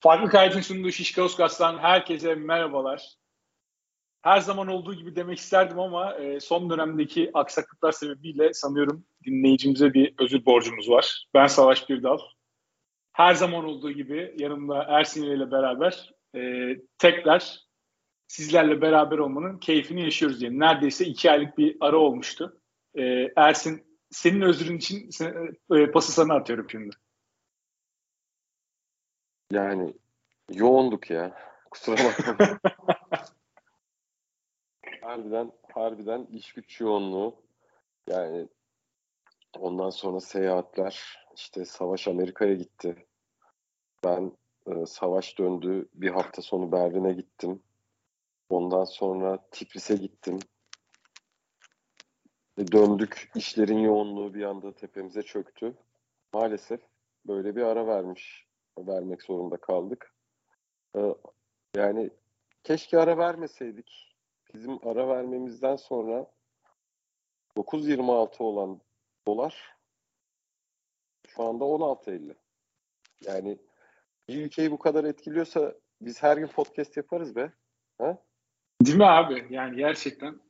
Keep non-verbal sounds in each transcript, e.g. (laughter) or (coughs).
Farklı kaydın sunduğu Şişka Oskas'tan herkese merhabalar. Her zaman olduğu gibi demek isterdim ama e, son dönemdeki aksaklıklar sebebiyle sanıyorum dinleyicimize bir özür borcumuz var. Ben Savaş Birdal. Her zaman olduğu gibi yanımda Ersin ile beraber e, tekrar sizlerle beraber olmanın keyfini yaşıyoruz diye. Neredeyse iki aylık bir ara olmuştu. E, Ersin senin özrün için pası sana atıyorum şimdi. Yani yoğunduk ya. (laughs) Kusura bakma. harbiden harbiden iş güç yoğunluğu. Yani ondan sonra seyahatler. işte Savaş Amerika'ya gitti. Ben e, Savaş döndü. Bir hafta sonu Berlin'e gittim. Ondan sonra Tiflis'e gittim. E, döndük. İşlerin yoğunluğu bir anda tepemize çöktü. Maalesef böyle bir ara vermiş vermek zorunda kaldık. Ee, yani keşke ara vermeseydik. Bizim ara vermemizden sonra 9.26 olan dolar şu anda 16.50. Yani bir ülkeyi bu kadar etkiliyorsa biz her gün podcast yaparız be. Ha? Değil mi abi? Yani gerçekten.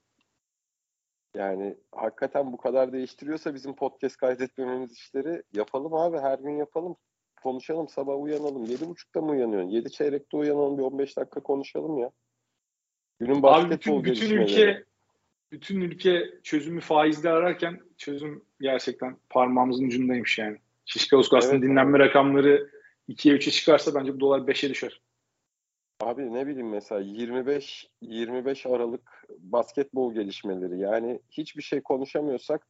Yani hakikaten bu kadar değiştiriyorsa bizim podcast kaydetmememiz işleri yapalım abi. Her gün yapalım konuşalım sabah uyanalım. Yedi buçukta mı uyanıyorsun? Yedi çeyrekte uyanalım bir 15 dakika konuşalım ya. Günün basketbol Abi bütün, bütün ülke bütün ülke çözümü faizde ararken çözüm gerçekten parmağımızın ucundaymış yani. Şişka Uskas'ın evet, dinlenme abi. rakamları 2'ye 3'e çıkarsa bence bu dolar 5'e düşer. Abi ne bileyim mesela 25 25 Aralık basketbol gelişmeleri yani hiçbir şey konuşamıyorsak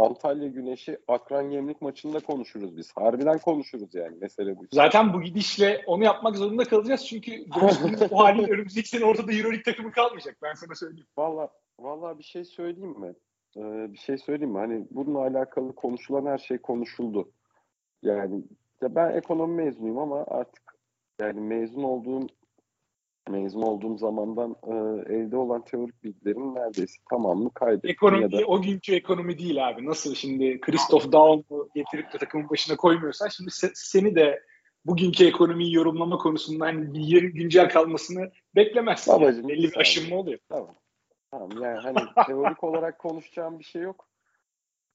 Antalya Güneş'i Akran Gemlik maçında konuşuruz biz. Harbiden konuşuruz yani mesele bu. Zaten bu gidişle onu yapmak zorunda kalacağız çünkü (laughs) bu halin önümüzdeki sene ortada Euroleague takımı kalmayacak ben sana söyleyeyim. Valla valla bir şey söyleyeyim mi? Ee, bir şey söyleyeyim mi? Hani bununla alakalı konuşulan her şey konuşuldu. Yani ya ben ekonomi mezunuyum ama artık yani mezun olduğum mezun olduğum zamandan e, elde olan teorik bilgilerin neredeyse tamamını kaybettim. Ekonomi, ya da... O günkü ekonomi değil abi. Nasıl şimdi Christoph Daum'u getirip de takımın başına koymuyorsan şimdi se, seni de bugünkü ekonomiyi yorumlama konusunda hani bir yeri güncel kalmasını beklemezsin. Babacım, yani. Belli bir aşınma oluyor. Tamam. Tamam yani hani teorik olarak konuşacağım bir şey yok.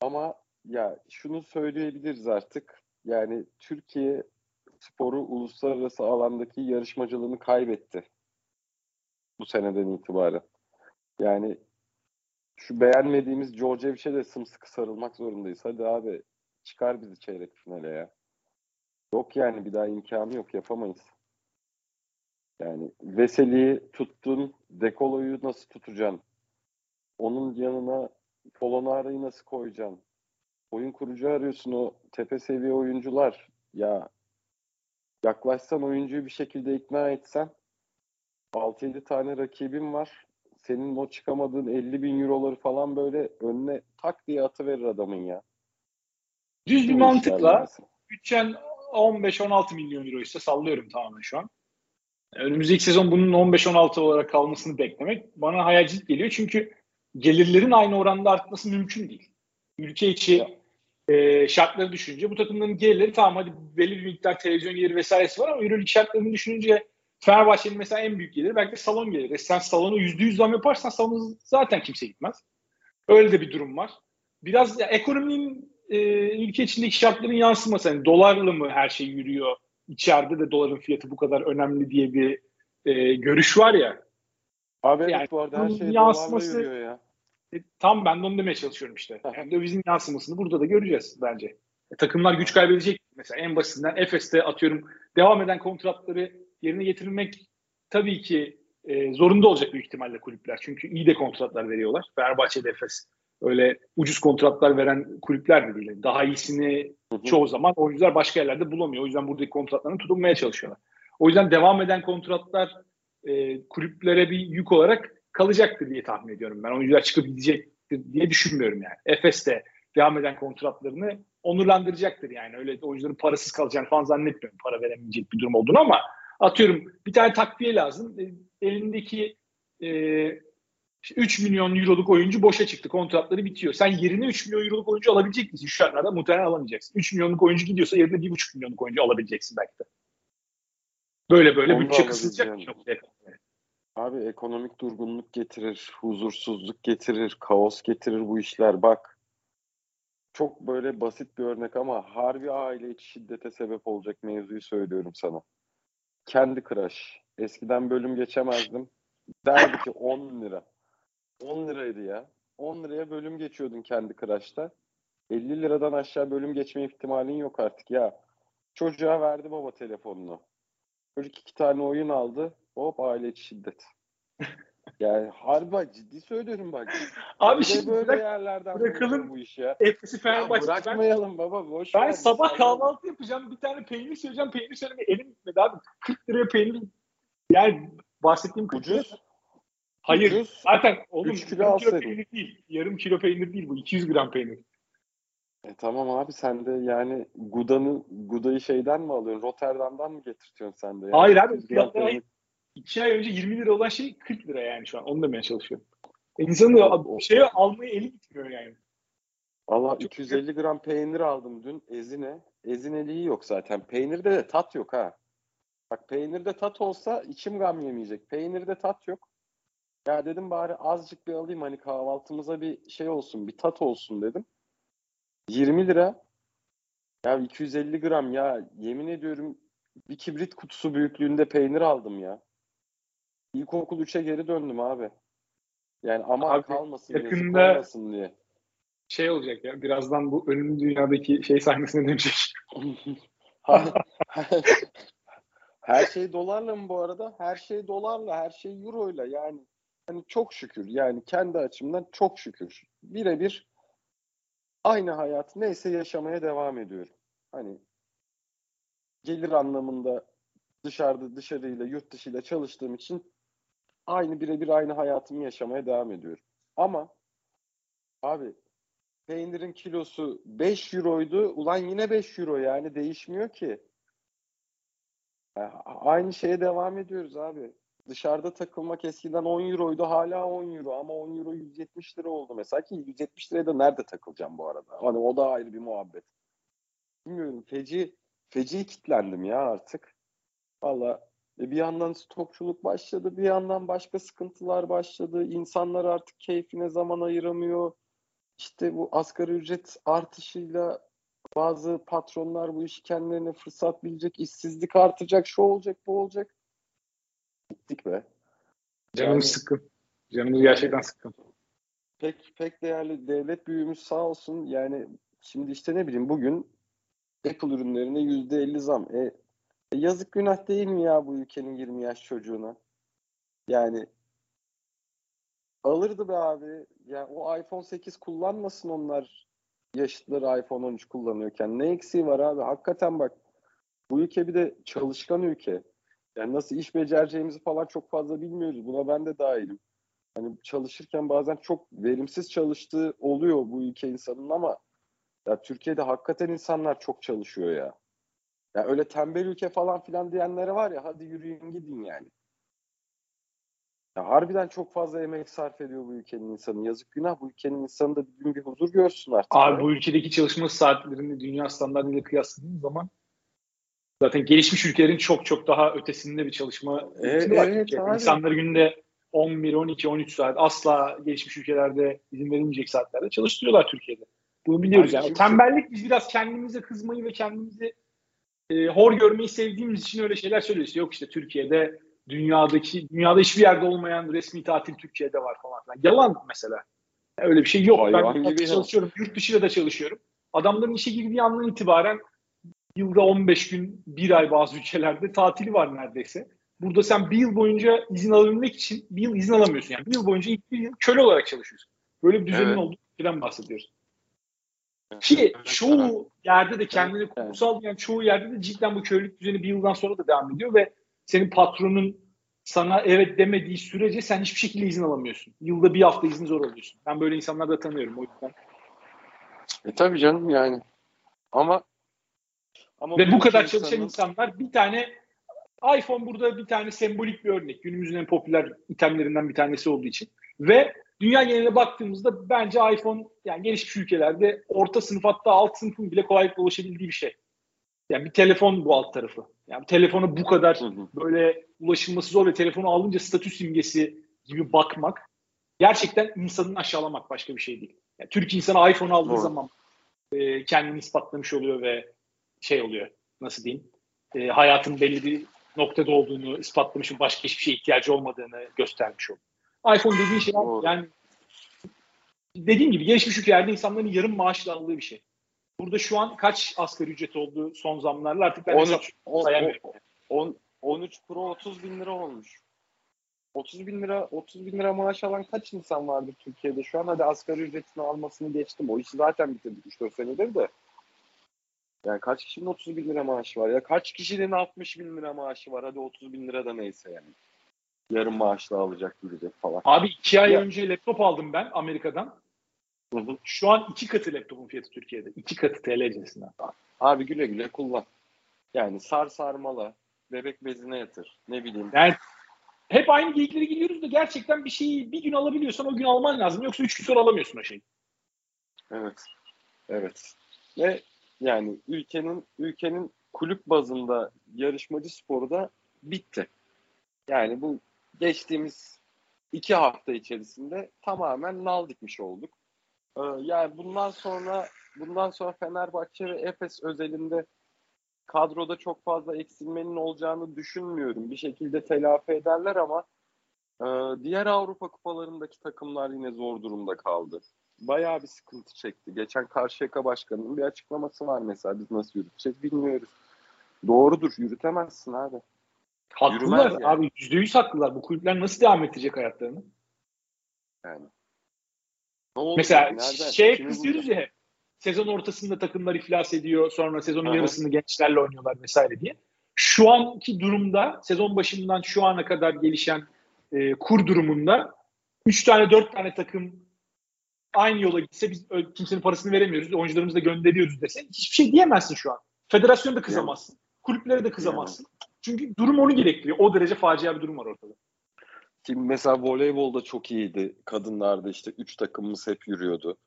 Ama ya şunu söyleyebiliriz artık. Yani Türkiye sporu uluslararası alandaki yarışmacılığını kaybetti bu seneden itibaren. Yani şu beğenmediğimiz Djordjevic'e de sımsıkı sarılmak zorundayız. Hadi abi çıkar bizi çeyrek finale ya. Yok yani bir daha imkanı yok yapamayız. Yani Veseli'yi tuttun, Dekolo'yu nasıl tutacaksın? Onun yanına Polonara'yı nasıl koyacaksın? Oyun kurucu arıyorsun o tepe seviye oyuncular. Ya yaklaşsan oyuncuyu bir şekilde ikna etsen 6-7 tane rakibim var. Senin o çıkamadığın 50 bin euroları falan böyle önüne tak diye atıverir adamın ya. Düz bir mantıkla bütçen 15-16 milyon euro ise sallıyorum tamamen şu an. Önümüzdeki sezon bunun 15-16 olarak kalmasını beklemek bana hayalcilik geliyor. Çünkü gelirlerin aynı oranda artması mümkün değil. Ülke içi e, şartları düşününce bu takımların gelirleri tamam hadi belli bir miktar televizyon yeri vesairesi var ama Euroleague şartlarını düşününce Fenerbahçe'nin mesela en büyük geliri belki de salon geliri. E sen salonu yüzde yüz zam yaparsan salonu zaten kimse gitmez. Öyle de bir durum var. Biraz ya, ekonominin e, ülke içindeki şartların yansıması. Yani dolarla mı her şey yürüyor? İçeride de doların fiyatı bu kadar önemli diye bir e, görüş var ya. Abi yani, bu arada her şey yansıması, yürüyor ya. E, tam ben de onu demeye çalışıyorum işte. Yani dövizin yansımasını burada da göreceğiz bence. E, takımlar güç kaybedecek. Mesela en basitinden Efes'te atıyorum devam eden kontratları yerine getirilmek tabii ki e, zorunda olacak büyük ihtimalle kulüpler. Çünkü iyi de kontratlar veriyorlar. Fenerbahçe, Efes öyle ucuz kontratlar veren kulüpler de değil. Daha iyisini hı hı. çoğu zaman oyuncular başka yerlerde bulamıyor. O yüzden buradaki kontratlarını tutunmaya çalışıyorlar. O yüzden devam eden kontratlar e, kulüplere bir yük olarak kalacaktır diye tahmin ediyorum ben. Oyuncular çıkıp gidecektir diye düşünmüyorum yani. Efes de devam eden kontratlarını onurlandıracaktır yani. Öyle oyuncuların parasız kalacağını falan zannetmiyorum. Para veremeyecek bir durum olduğunu ama Atıyorum bir tane takviye lazım. E, elindeki e, 3 milyon euroluk oyuncu boşa çıktı. Kontratları bitiyor. Sen yerine 3 milyon euroluk oyuncu alabilecek misin? Şu şartlarda muhtemelen alamayacaksın. 3 milyonluk oyuncu gidiyorsa yerine 1,5 milyonluk oyuncu alabileceksin belki de. Böyle böyle Onu bütçe kısılacak. noktaya. Abi ekonomik durgunluk getirir, huzursuzluk getirir, kaos getirir bu işler. Bak çok böyle basit bir örnek ama harbi aile içi şiddete sebep olacak mevzuyu söylüyorum sana. Kendi Crush. Eskiden bölüm geçemezdim. Derdi ki 10 lira. 10 liraydı ya. 10 liraya bölüm geçiyordun kendi Crush'ta. 50 liradan aşağı bölüm geçme ihtimalin yok artık ya. Çocuğa verdi baba telefonunu. Çocuk iki tane oyun aldı. Hop aile şiddet. (laughs) Yani harbi bak, ciddi söylüyorum bak. Abi Bir şimdi böyle bırak, yerlerden bırakalım. bu iş ya. Ya Fenerbahçe. Ben, bırakmayalım baba boş ben sabah Sen- kahvaltı yapacağım. Bir tane peynir söyleyeceğim. Peynir söylemeye elim gitmedi abi. 40 liraya peynir. Yani bahsettiğim 40 lira. Ucuz. Hayır. Ucuz. Zaten oğlum Üç kilo yarım kilo peynir değil. Yarım kilo peynir değil bu. 200 gram peynir. E tamam abi sen de yani Guda'nı Guda'yı şeyden mi alıyorsun? Rotterdam'dan mı getirtiyorsun sen de? Yani Hayır abi, 200 gram fiyatlar peynir- 2 ay önce 20 lira olan şey 40 lira yani şu an. Onu demeye çalışıyorum. E, İnsanın O- da şeye almaya eli gitmiyor yani. Allah Çok 250 gram peynir aldım dün ezine. Ezineliği yok zaten. Peynirde de tat yok ha. Bak peynirde tat olsa içim gam yemeyecek. Peynirde tat yok. Ya dedim bari azıcık bir alayım hani kahvaltımıza bir şey olsun, bir tat olsun dedim. 20 lira. Ya 250 gram ya yemin ediyorum bir kibrit kutusu büyüklüğünde peynir aldım ya. İlkokul 3'e geri döndüm abi. Yani ama Abi, kalmasın, yakında- yazık olmasın diye. Şey olacak ya. Birazdan bu ölümlü dünyadaki şey sahnesine dönecek. (laughs) her şey dolarla mı bu arada? Her şey dolarla, her şey euroyla. Yani hani çok şükür. Yani kendi açımdan çok şükür. Birebir aynı hayat neyse yaşamaya devam ediyorum. Hani gelir anlamında dışarıda dışarıyla yurt dışıyla çalıştığım için aynı birebir aynı hayatımı yaşamaya devam ediyorum. Ama abi peynirin kilosu 5 euroydu. Ulan yine 5 euro yani değişmiyor ki. Aynı şeye devam ediyoruz abi. Dışarıda takılmak eskiden 10 euroydu hala 10 euro ama 10 euro 170 lira oldu mesela ki 170 liraya da nerede takılacağım bu arada? Hani o da ayrı bir muhabbet. Bilmiyorum feci feci kitlendim ya artık. Valla bir yandan stokçuluk başladı bir yandan başka sıkıntılar başladı. İnsanlar artık keyfine zaman ayıramıyor. İşte bu asgari ücret artışıyla bazı patronlar bu işi kendilerine fırsat bilecek, işsizlik artacak, şu olacak, bu olacak. Gittik be. Canımız Yani- sıkkın. Canımız gerçekten sıkkın. Pek pek değerli devlet büyüğümüz sağ olsun. Yani şimdi işte ne bileyim bugün Apple ürünlerine yüzde elli zam. E, e, yazık günah değil mi ya bu ülkenin 20 yaş çocuğuna? Yani alırdı be abi. Ya o iPhone 8 kullanmasın onlar yaşıtları iPhone 13 kullanıyorken. Ne eksiği var abi? Hakikaten bak bu ülke bir de çalışkan ülke. Yani nasıl iş becereceğimizi falan çok fazla bilmiyoruz. Buna ben de dahilim. Hani çalışırken bazen çok verimsiz çalıştığı oluyor bu ülke insanın ama ya Türkiye'de hakikaten insanlar çok çalışıyor ya. Ya öyle tembel ülke falan filan diyenlere var ya hadi yürüyün gidin yani. Ya harbiden çok fazla emek sarf ediyor bu ülkenin insanı. Yazık günah bu ülkenin insanı da bir gün bir huzur görsün artık. Abi ya. bu ülkedeki çalışma saatlerini dünya standartıyla kıyasladığın zaman zaten gelişmiş ülkelerin çok çok daha ötesinde bir çalışma Evet, var evet. İnsanlar günde 11, 12, 13 saat asla gelişmiş ülkelerde izin verilmeyecek saatlerde çalıştırıyorlar Türkiye'de. Bunu biliyoruz Abi yani. kimse- Tembellik biz biraz kendimize kızmayı ve kendimizi e, hor görmeyi sevdiğimiz için öyle şeyler söylüyoruz. Yok işte Türkiye'de dünyadaki dünyada hiçbir yerde olmayan resmi tatil Türkiye'de var falan filan. Yalan mesela. Öyle bir şey yok. Hayvan ben gibi ya. çalışıyorum. Yurt dışıyla da çalışıyorum. Adamların işe girdiği andan itibaren yılda 15 gün, bir ay bazı ülkelerde tatili var neredeyse. Burada sen bir yıl boyunca izin alabilmek için bir yıl izin alamıyorsun. Yani bir yıl boyunca ilk bir yıl köle olarak çalışıyorsun. Böyle bir düzenin Evet. olduğu bahsediyoruz. Ki çoğu yerde de kendini kurumsal diyen çoğu yerde de cidden bu köylük düzeni bir yıldan sonra da devam ediyor ve senin patronun sana evet demediği sürece sen hiçbir şekilde izin alamıyorsun. Yılda bir hafta izin zor alıyorsun. Ben böyle insanları da tanıyorum o yüzden. E tabii canım yani. Ama ama Ve bu kadar ülke çalışan insanlar bir tane iPhone burada bir tane sembolik bir örnek. Günümüzün en popüler itemlerinden bir tanesi olduğu için. Ve dünya geneline baktığımızda bence iPhone yani gelişmiş ülkelerde orta sınıf hatta alt sınıfın bile kolaylıkla ulaşabildiği bir şey. Yani bir telefon bu alt tarafı. Yani telefonu bu kadar böyle ulaşılması zor ve telefonu alınca statü simgesi gibi bakmak gerçekten insanın aşağılamak başka bir şey değil. Yani Türk insanı iPhone aldığı Doğru. zaman e, kendini ispatlamış oluyor ve şey oluyor nasıl diyeyim e, hayatın belli bir noktada olduğunu ispatlamış başka hiçbir şeye ihtiyacı olmadığını göstermiş oluyor. iPhone dediğin şey yani dediğim gibi gelişmiş ülkelerde insanların yarım maaşla aldığı bir şey. Burada şu an kaç asgari ücret oldu son zamlarla artık ben 13, sayamıyorum. 10, 13 Pro 30 bin lira olmuş. 30 bin lira 30 bin lira maaş alan kaç insan vardır Türkiye'de şu an? Hadi asgari ücretini almasını geçtim. O işi zaten bitirdik 3-4 senedir de. Yani kaç kişinin 30 bin lira maaşı var ya? Kaç kişinin 60 bin lira maaşı var? Hadi 30 bin lira da neyse yani. Yarım maaşla alacak gidecek falan. Abi iki ay ya. önce laptop aldım ben Amerika'dan. Hı hı. Şu an iki katı laptopun fiyatı Türkiye'de. İki katı TL cinsinden. Abi güle güle kullan. Yani sar sarmala, bebek bezine yatır. Ne bileyim. Yani hep aynı geyikleri gidiyoruz da gerçekten bir şeyi bir gün alabiliyorsan o gün alman lazım. Yoksa üç gün sonra alamıyorsun o şeyi. Evet. Evet. Ve yani ülkenin ülkenin kulüp bazında yarışmacı sporu da bitti. Yani bu geçtiğimiz iki hafta içerisinde tamamen nal dikmiş olduk. Ee, yani bundan sonra bundan sonra Fenerbahçe ve Efes özelinde kadroda çok fazla eksilmenin olacağını düşünmüyorum. Bir şekilde telafi ederler ama e, diğer Avrupa kupalarındaki takımlar yine zor durumda kaldı. Bayağı bir sıkıntı çekti. Geçen Karşıyaka Başkanı'nın bir açıklaması var mesela. Biz nasıl yürüteceğiz bilmiyoruz. Doğrudur. Yürütemezsin abi. Haklılar yani. abi. Yüzde yüz haklılar. Bu kulüpler nasıl devam edecek hayatlarını? Yani. Ne oldu Mesela Nereden? şeye kızıyoruz ya hep. Sezon ortasında takımlar iflas ediyor. Sonra sezonun Aha. yarısını gençlerle oynuyorlar vesaire diye. Şu anki durumda sezon başından şu ana kadar gelişen e, kur durumunda 3 tane 4 tane takım aynı yola gitse biz kimsenin parasını veremiyoruz. Oyuncularımızı da gönderiyoruz dese hiçbir şey diyemezsin şu an. Federasyonu da kızamazsın. Kulüplere de kızamazsın. Çünkü durum onu gerektiriyor. O derece facia bir durum var ortada. Şimdi mesela voleybolda çok iyiydi. Kadınlarda işte üç takımımız hep yürüyordu.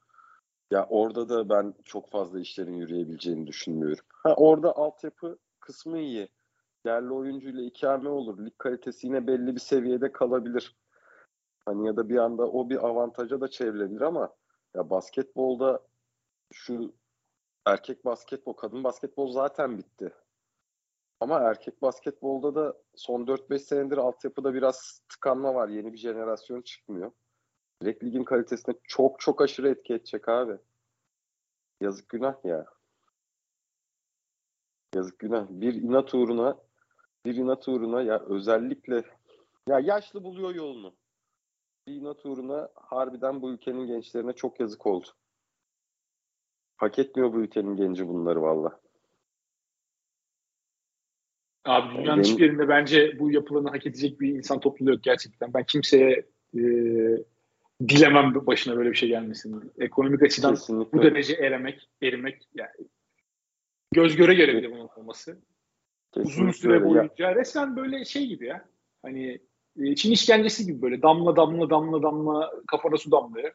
Ya orada da ben çok fazla işlerin yürüyebileceğini düşünmüyorum. Ha orada altyapı kısmı iyi. Yerli oyuncuyla ikame olur. Lig kalitesi yine belli bir seviyede kalabilir. Hani ya da bir anda o bir avantaja da çevrilebilir ama ya basketbolda şu erkek basketbol, kadın basketbol zaten bitti. Ama erkek basketbolda da son 4-5 senedir altyapıda biraz tıkanma var. Yeni bir jenerasyon çıkmıyor. Direkt ligin kalitesine çok çok aşırı etki edecek abi. Yazık günah ya. Yazık günah. Bir inat uğruna bir inat uğruna ya özellikle ya yaşlı buluyor yolunu. Bir inat uğruna harbiden bu ülkenin gençlerine çok yazık oldu. Hak etmiyor bu ülkenin genci bunları valla. Abi dünyanın yani hiçbir yerinde bence bu yapılanı hak edecek bir insan topluluğu yok gerçekten. Ben kimseye e, dilemem başına böyle bir şey gelmesin. Ekonomik açıdan Kesinlikle. bu derece eremek, erimek yani göz göre göre bile bunun olması. Kesinlikle Uzun süre boyunca ya. resmen böyle şey gibi ya. Hani e, Çin işkencesi gibi böyle damla damla damla damla kafana su damlıyor.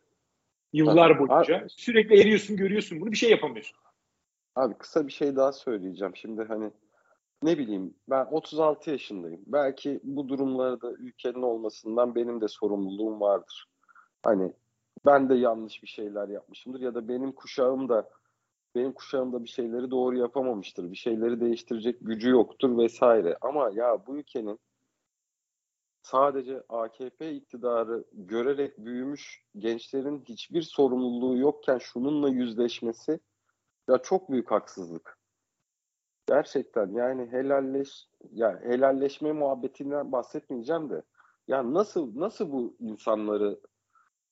Yıllar abi, boyunca. Abi, Sürekli eriyorsun, görüyorsun bunu bir şey yapamıyorsun. Abi kısa bir şey daha söyleyeceğim. Şimdi hani ne bileyim ben 36 yaşındayım. Belki bu durumlarda ülkenin olmasından benim de sorumluluğum vardır. Hani ben de yanlış bir şeyler yapmışımdır ya da benim kuşağım da benim kuşağım da bir şeyleri doğru yapamamıştır. Bir şeyleri değiştirecek gücü yoktur vesaire. Ama ya bu ülkenin sadece AKP iktidarı görerek büyümüş gençlerin hiçbir sorumluluğu yokken şununla yüzleşmesi ya çok büyük haksızlık. Gerçekten yani helalleş ya helalleşme muhabbetinden bahsetmeyeceğim de ya nasıl nasıl bu insanları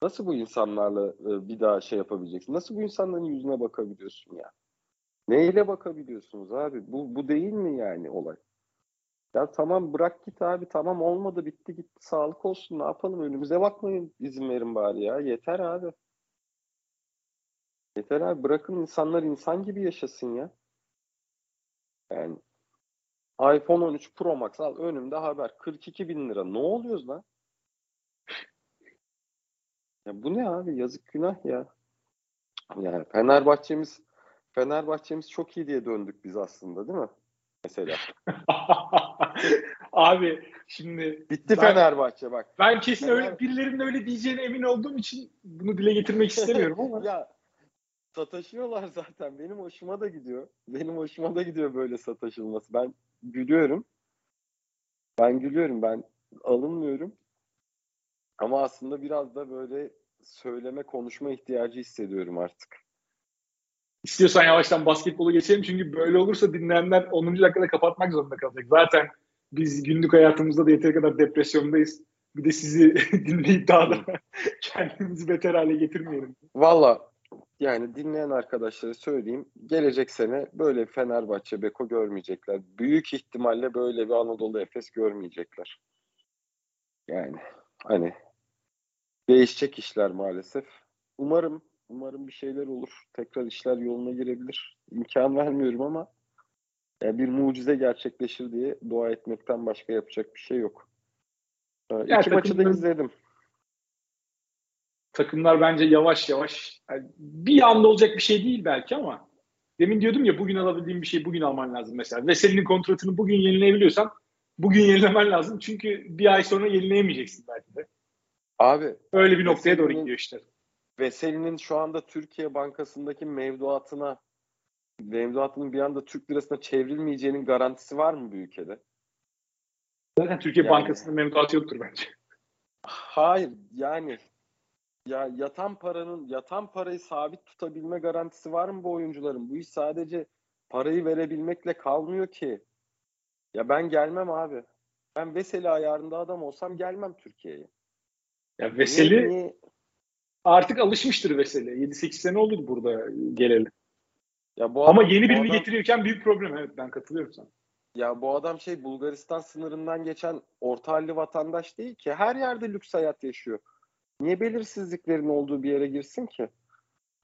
nasıl bu insanlarla e, bir daha şey yapabileceksin? Nasıl bu insanların yüzüne bakabiliyorsun ya? Neyle bakabiliyorsunuz abi? Bu bu değil mi yani olay? Ya tamam bırak git abi tamam olmadı bitti gitti sağlık olsun ne yapalım önümüze bakmayın izin verin bari ya yeter abi. Yeter abi bırakın insanlar insan gibi yaşasın ya. Yani iPhone 13 Pro Max al önümde haber 42 bin lira. Ne oluyoruz lan? (laughs) Ya bu ne abi? Yazık günah ya. Yani Fenerbahçe'miz Fenerbahçe'miz çok iyi diye döndük biz aslında değil mi? Mesela. (laughs) Abi şimdi Bitti ben, Fenerbahçe bak. Ben kesin Fener... öyle birilerinin öyle diyeceğine emin olduğum için bunu dile getirmek (laughs) istemiyorum ama. ya sataşıyorlar zaten. Benim hoşuma da gidiyor. Benim hoşuma da gidiyor böyle sataşılması. Ben gülüyorum. Ben gülüyorum. Ben alınmıyorum. Ama aslında biraz da böyle söyleme, konuşma ihtiyacı hissediyorum artık. İstiyorsan yavaştan basketbolu geçelim çünkü böyle olursa dinleyenler 10. dakikada kapatmak zorunda kalacak. Zaten biz günlük hayatımızda da yeteri kadar depresyondayız. Bir de sizi (laughs) dinleyip daha da kendimizi beter hale getirmeyelim. Valla yani dinleyen arkadaşlara söyleyeyim. Gelecek sene böyle Fenerbahçe Beko görmeyecekler. Büyük ihtimalle böyle bir Anadolu Efes görmeyecekler. Yani hani değişecek işler maalesef. Umarım umarım bir şeyler olur. Tekrar işler yoluna girebilir. İmkan vermiyorum ama yani bir mucize gerçekleşir diye dua etmekten başka yapacak bir şey yok. Ya İki maçı da izledim. Takımlar bence yavaş yavaş yani bir anda olacak bir şey değil belki ama demin diyordum ya bugün alabildiğin bir şey bugün alman lazım mesela. Veseli'nin kontratını bugün yenileyebiliyorsan bugün yenilemen lazım. Çünkü bir ay sonra yenileyemeyeceksin belki de. Abi öyle bir noktaya doğru gidiyor işte. Veseli'nin şu anda Türkiye Bankası'ndaki mevduatına mevduatının bir anda Türk lirasına çevrilmeyeceğinin garantisi var mı bu ülkede? Zaten Türkiye yani, Bankası'nın mevduatı yoktur bence. Hayır yani ya yatan paranın yatan parayı sabit tutabilme garantisi var mı bu oyuncuların? Bu iş sadece parayı verebilmekle kalmıyor ki. Ya ben gelmem abi. Ben Veseli ayarında adam olsam gelmem Türkiye'ye. Ya Veseli niye, niye? artık alışmıştır Veseli. 7-8 sene oldu burada geleli. Ya bu Ama yeni birini adam, getiriyorken büyük problem. Evet ben katılıyorum sana. Ya bu adam şey Bulgaristan sınırından geçen orta halli vatandaş değil ki. Her yerde lüks hayat yaşıyor. Niye belirsizliklerin olduğu bir yere girsin ki?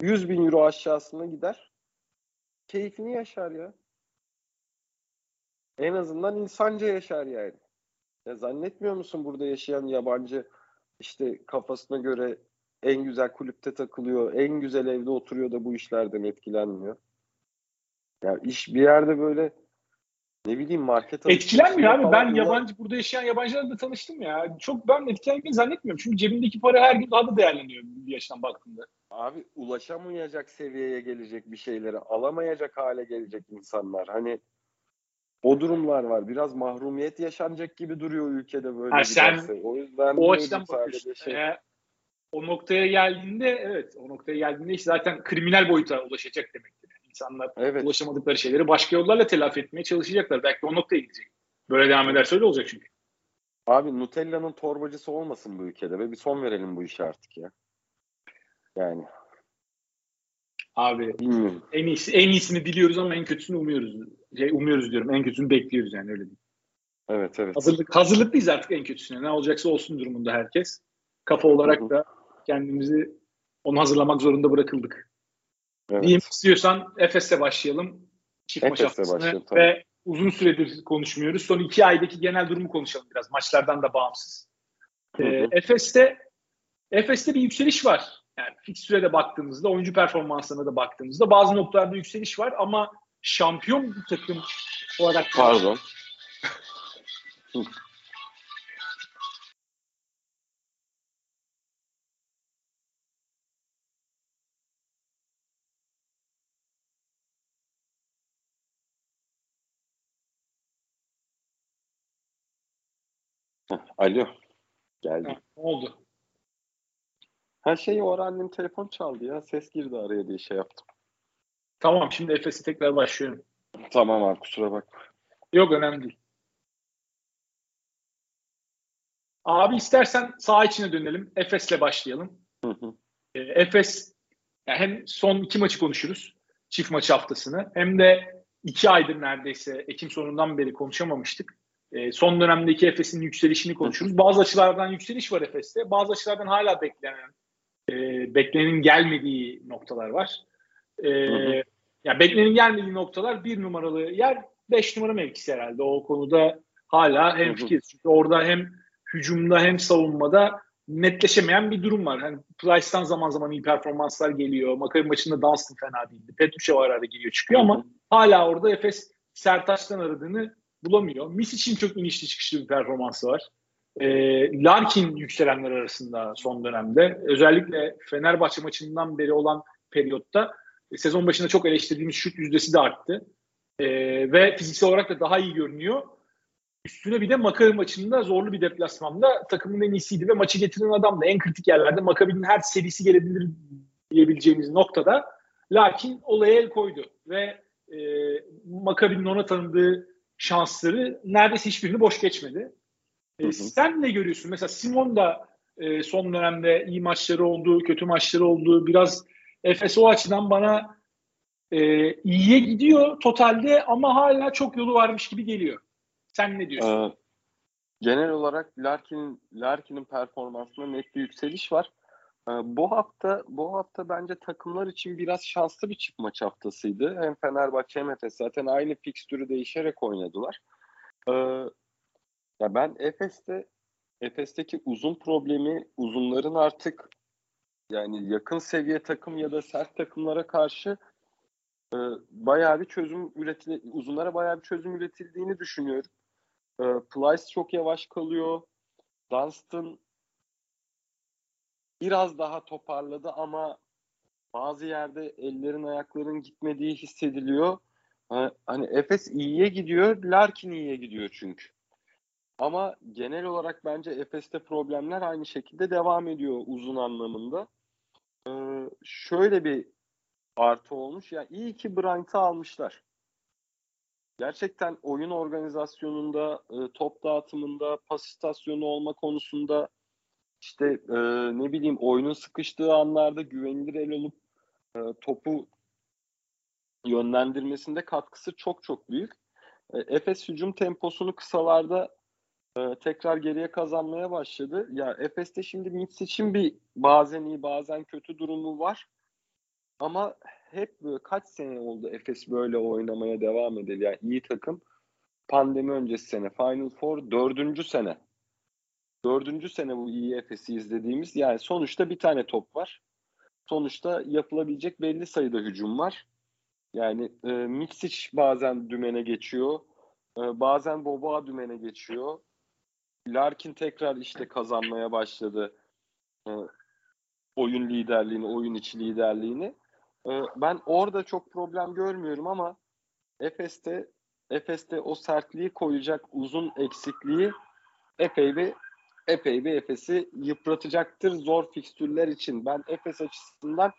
100 bin euro aşağısına gider. Keyfini yaşar ya. En azından insanca yaşar yani. Ya zannetmiyor musun burada yaşayan yabancı işte kafasına göre en güzel kulüpte takılıyor, en güzel evde oturuyor da bu işlerden etkilenmiyor. Ya iş bir yerde böyle ne bileyim market Etkilenmiyor abi. Ben yabancı burada yaşayan yabancılarla tanıştım ya. Çok ben etkilenmeyi zannetmiyorum. Çünkü cebindeki para her gün daha da değerleniyor bir yaştan baktığında. Abi ulaşamayacak seviyeye gelecek bir şeyleri alamayacak hale gelecek insanlar. Hani o durumlar var. Biraz mahrumiyet yaşanacak gibi duruyor ülkede böyle ha, sen O yüzden o açıdan bakıyorsun. Şey... Eğer o noktaya geldiğinde evet o noktaya geldiğinde işte zaten kriminal boyuta ulaşacak demektir. İnsanlar evet. ulaşamadıkları şeyleri başka yollarla telafi etmeye çalışacaklar. Belki o noktaya gidecek. Böyle devam ederse öyle olacak çünkü. Abi Nutella'nın torbacısı olmasın bu ülkede ve bir son verelim bu işe artık ya. Yani. Abi Bilmiyorum. en iyisi en iyisini diliyoruz ama en kötüsünü umuyoruz. Şey, umuyoruz diyorum. En kötüsünü bekliyoruz yani öyle değil. Evet evet. Hazırlık hazırlıklıyız artık en kötüsüne. Ne olacaksa olsun durumunda herkes. Kafa olarak da kendimizi onu hazırlamak zorunda bırakıldık. Evet. Diyeyim istiyorsan Efes'le başlayalım. Çift Efes'le maç haftasını ve uzun süredir konuşmuyoruz. Son iki aydaki genel durumu konuşalım biraz. Maçlardan da bağımsız. Hı hı. Ee, Efes'te Efes'te bir yükseliş var. Yani fikstüre baktığımızda, oyuncu performanslarına da baktığımızda bazı noktalarda yükseliş var ama şampiyon bir takım olarak Pardon. (laughs) Alo. Geldi. Ha, ne oldu? Her şey o ara annem telefon çaldı ya. Ses girdi araya diye şey yaptım. Tamam şimdi Efes'e tekrar başlıyorum. Tamam abi kusura bakma. Yok önemli değil. Abi istersen sağ içine dönelim. Efes'le başlayalım. Hı hı. E, Efes yani hem son iki maçı konuşuruz. Çift maç haftasını. Hem de iki aydır neredeyse Ekim sonundan beri konuşamamıştık. E, son dönemdeki Efes'in yükselişini konuşuruz. Bazı açılardan yükseliş var Efes'te. Bazı açılardan hala beklenen, e, beklenenin gelmediği noktalar var. E, hı Yani beklenenin gelmediği noktalar bir numaralı yer, beş numara mevkisi herhalde. O konuda hala hem fikir. Çünkü orada hem hücumda hem savunmada netleşemeyen bir durum var. Hani Price'tan zaman zaman iyi performanslar geliyor. Makabi maçında Dunstan fena değildi. Petrushev ara ara geliyor çıkıyor ama hala orada Efes Sertaç'tan aradığını bulamıyor. Mis için çok inişli çıkışlı bir performansı var. E, Larkin yükselenler arasında son dönemde. Özellikle Fenerbahçe maçından beri olan periyotta e, sezon başında çok eleştirdiğimiz şut yüzdesi de arttı. E, ve fiziksel olarak da daha iyi görünüyor. Üstüne bir de Makabi maçında zorlu bir deplasmanda takımın en iyisiydi ve maçı getiren adam da en kritik yerlerde Makabi'nin her serisi gelebilir diyebileceğimiz noktada lakin olaya el koydu ve e, Makabi'nin ona tanıdığı şansları neredeyse hiçbirini boş geçmedi. E, sen ne görüyorsun? Mesela Simon da e, son dönemde iyi maçları oldu, kötü maçları oldu. Biraz Efes o açıdan bana e, iyiye gidiyor totalde ama hala çok yolu varmış gibi geliyor. Sen ne diyorsun? Ee, genel olarak Larkin Larkin'in performansında net bir yükseliş var. Ee, bu hafta bu hafta bence takımlar için biraz şanslı bir çift maç haftasıydı. Hem Fenerbahçe hem Efes zaten aynı fikstürü değişerek oynadılar. Ee, ya ben Efes'te Efes'teki uzun problemi uzunların artık yani yakın seviye takım ya da sert takımlara karşı e, bayağı bir çözüm üretil uzunlara bayağı bir çözüm üretildiğini düşünüyorum. E, Plyce çok yavaş kalıyor. Dunstan biraz daha toparladı ama bazı yerde ellerin ayakların gitmediği hissediliyor. Hani Efes iyiye gidiyor, Larkin iyiye gidiyor çünkü. Ama genel olarak bence Efes'te problemler aynı şekilde devam ediyor uzun anlamında. Ee, şöyle bir artı olmuş. Ya yani iyi ki Bryant'ı almışlar. Gerçekten oyun organizasyonunda, e, top dağıtımında, pas istasyonu olma konusunda işte e, ne bileyim oyunun sıkıştığı anlarda güvenilir el olup e, topu yönlendirmesinde katkısı çok çok büyük. E, Efes hücum temposunu kısalarda e, tekrar geriye kazanmaya başladı. Ya Efes'te şimdi Mitsic'in bir bazen iyi bazen kötü durumu var. Ama hep böyle kaç sene oldu Efes böyle oynamaya devam edeli. Yani iyi takım. Pandemi öncesi sene Final Four dördüncü sene. Dördüncü sene bu iyi Efes'i izlediğimiz. Yani sonuçta bir tane top var. Sonuçta yapılabilecek belli sayıda hücum var. Yani e, Mitsic bazen dümene geçiyor. E, bazen Boba dümene geçiyor. Larkin tekrar işte kazanmaya başladı. E, oyun liderliğini, oyun içi liderliğini. E, ben orada çok problem görmüyorum ama Efes'te Efes'te o sertliği koyacak uzun eksikliği epey bir epey bir Efes'i yıpratacaktır zor fikstürler için. Ben Efes açısından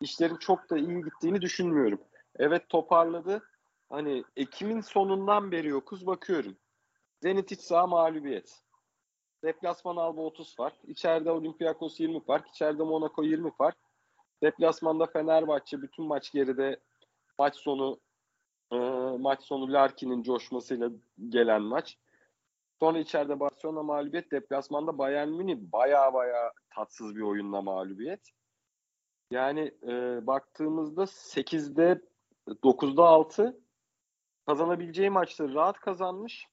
işlerin çok da iyi gittiğini düşünmüyorum. Evet toparladı. Hani Ekim'in sonundan beri yokuz bakıyorum. Zenit iç saha mağlubiyet. Deplasman Alba 30 fark. İçeride Olympiakos 20 fark. İçeride Monaco 20 fark. Deplasmanda Fenerbahçe bütün maç geride maç sonu e, maç sonu Larkin'in coşmasıyla gelen maç. Sonra içeride Barcelona mağlubiyet. Deplasmanda Bayern Münih baya baya tatsız bir oyunla mağlubiyet. Yani e, baktığımızda 8'de 9'da 6 kazanabileceği maçları rahat kazanmış.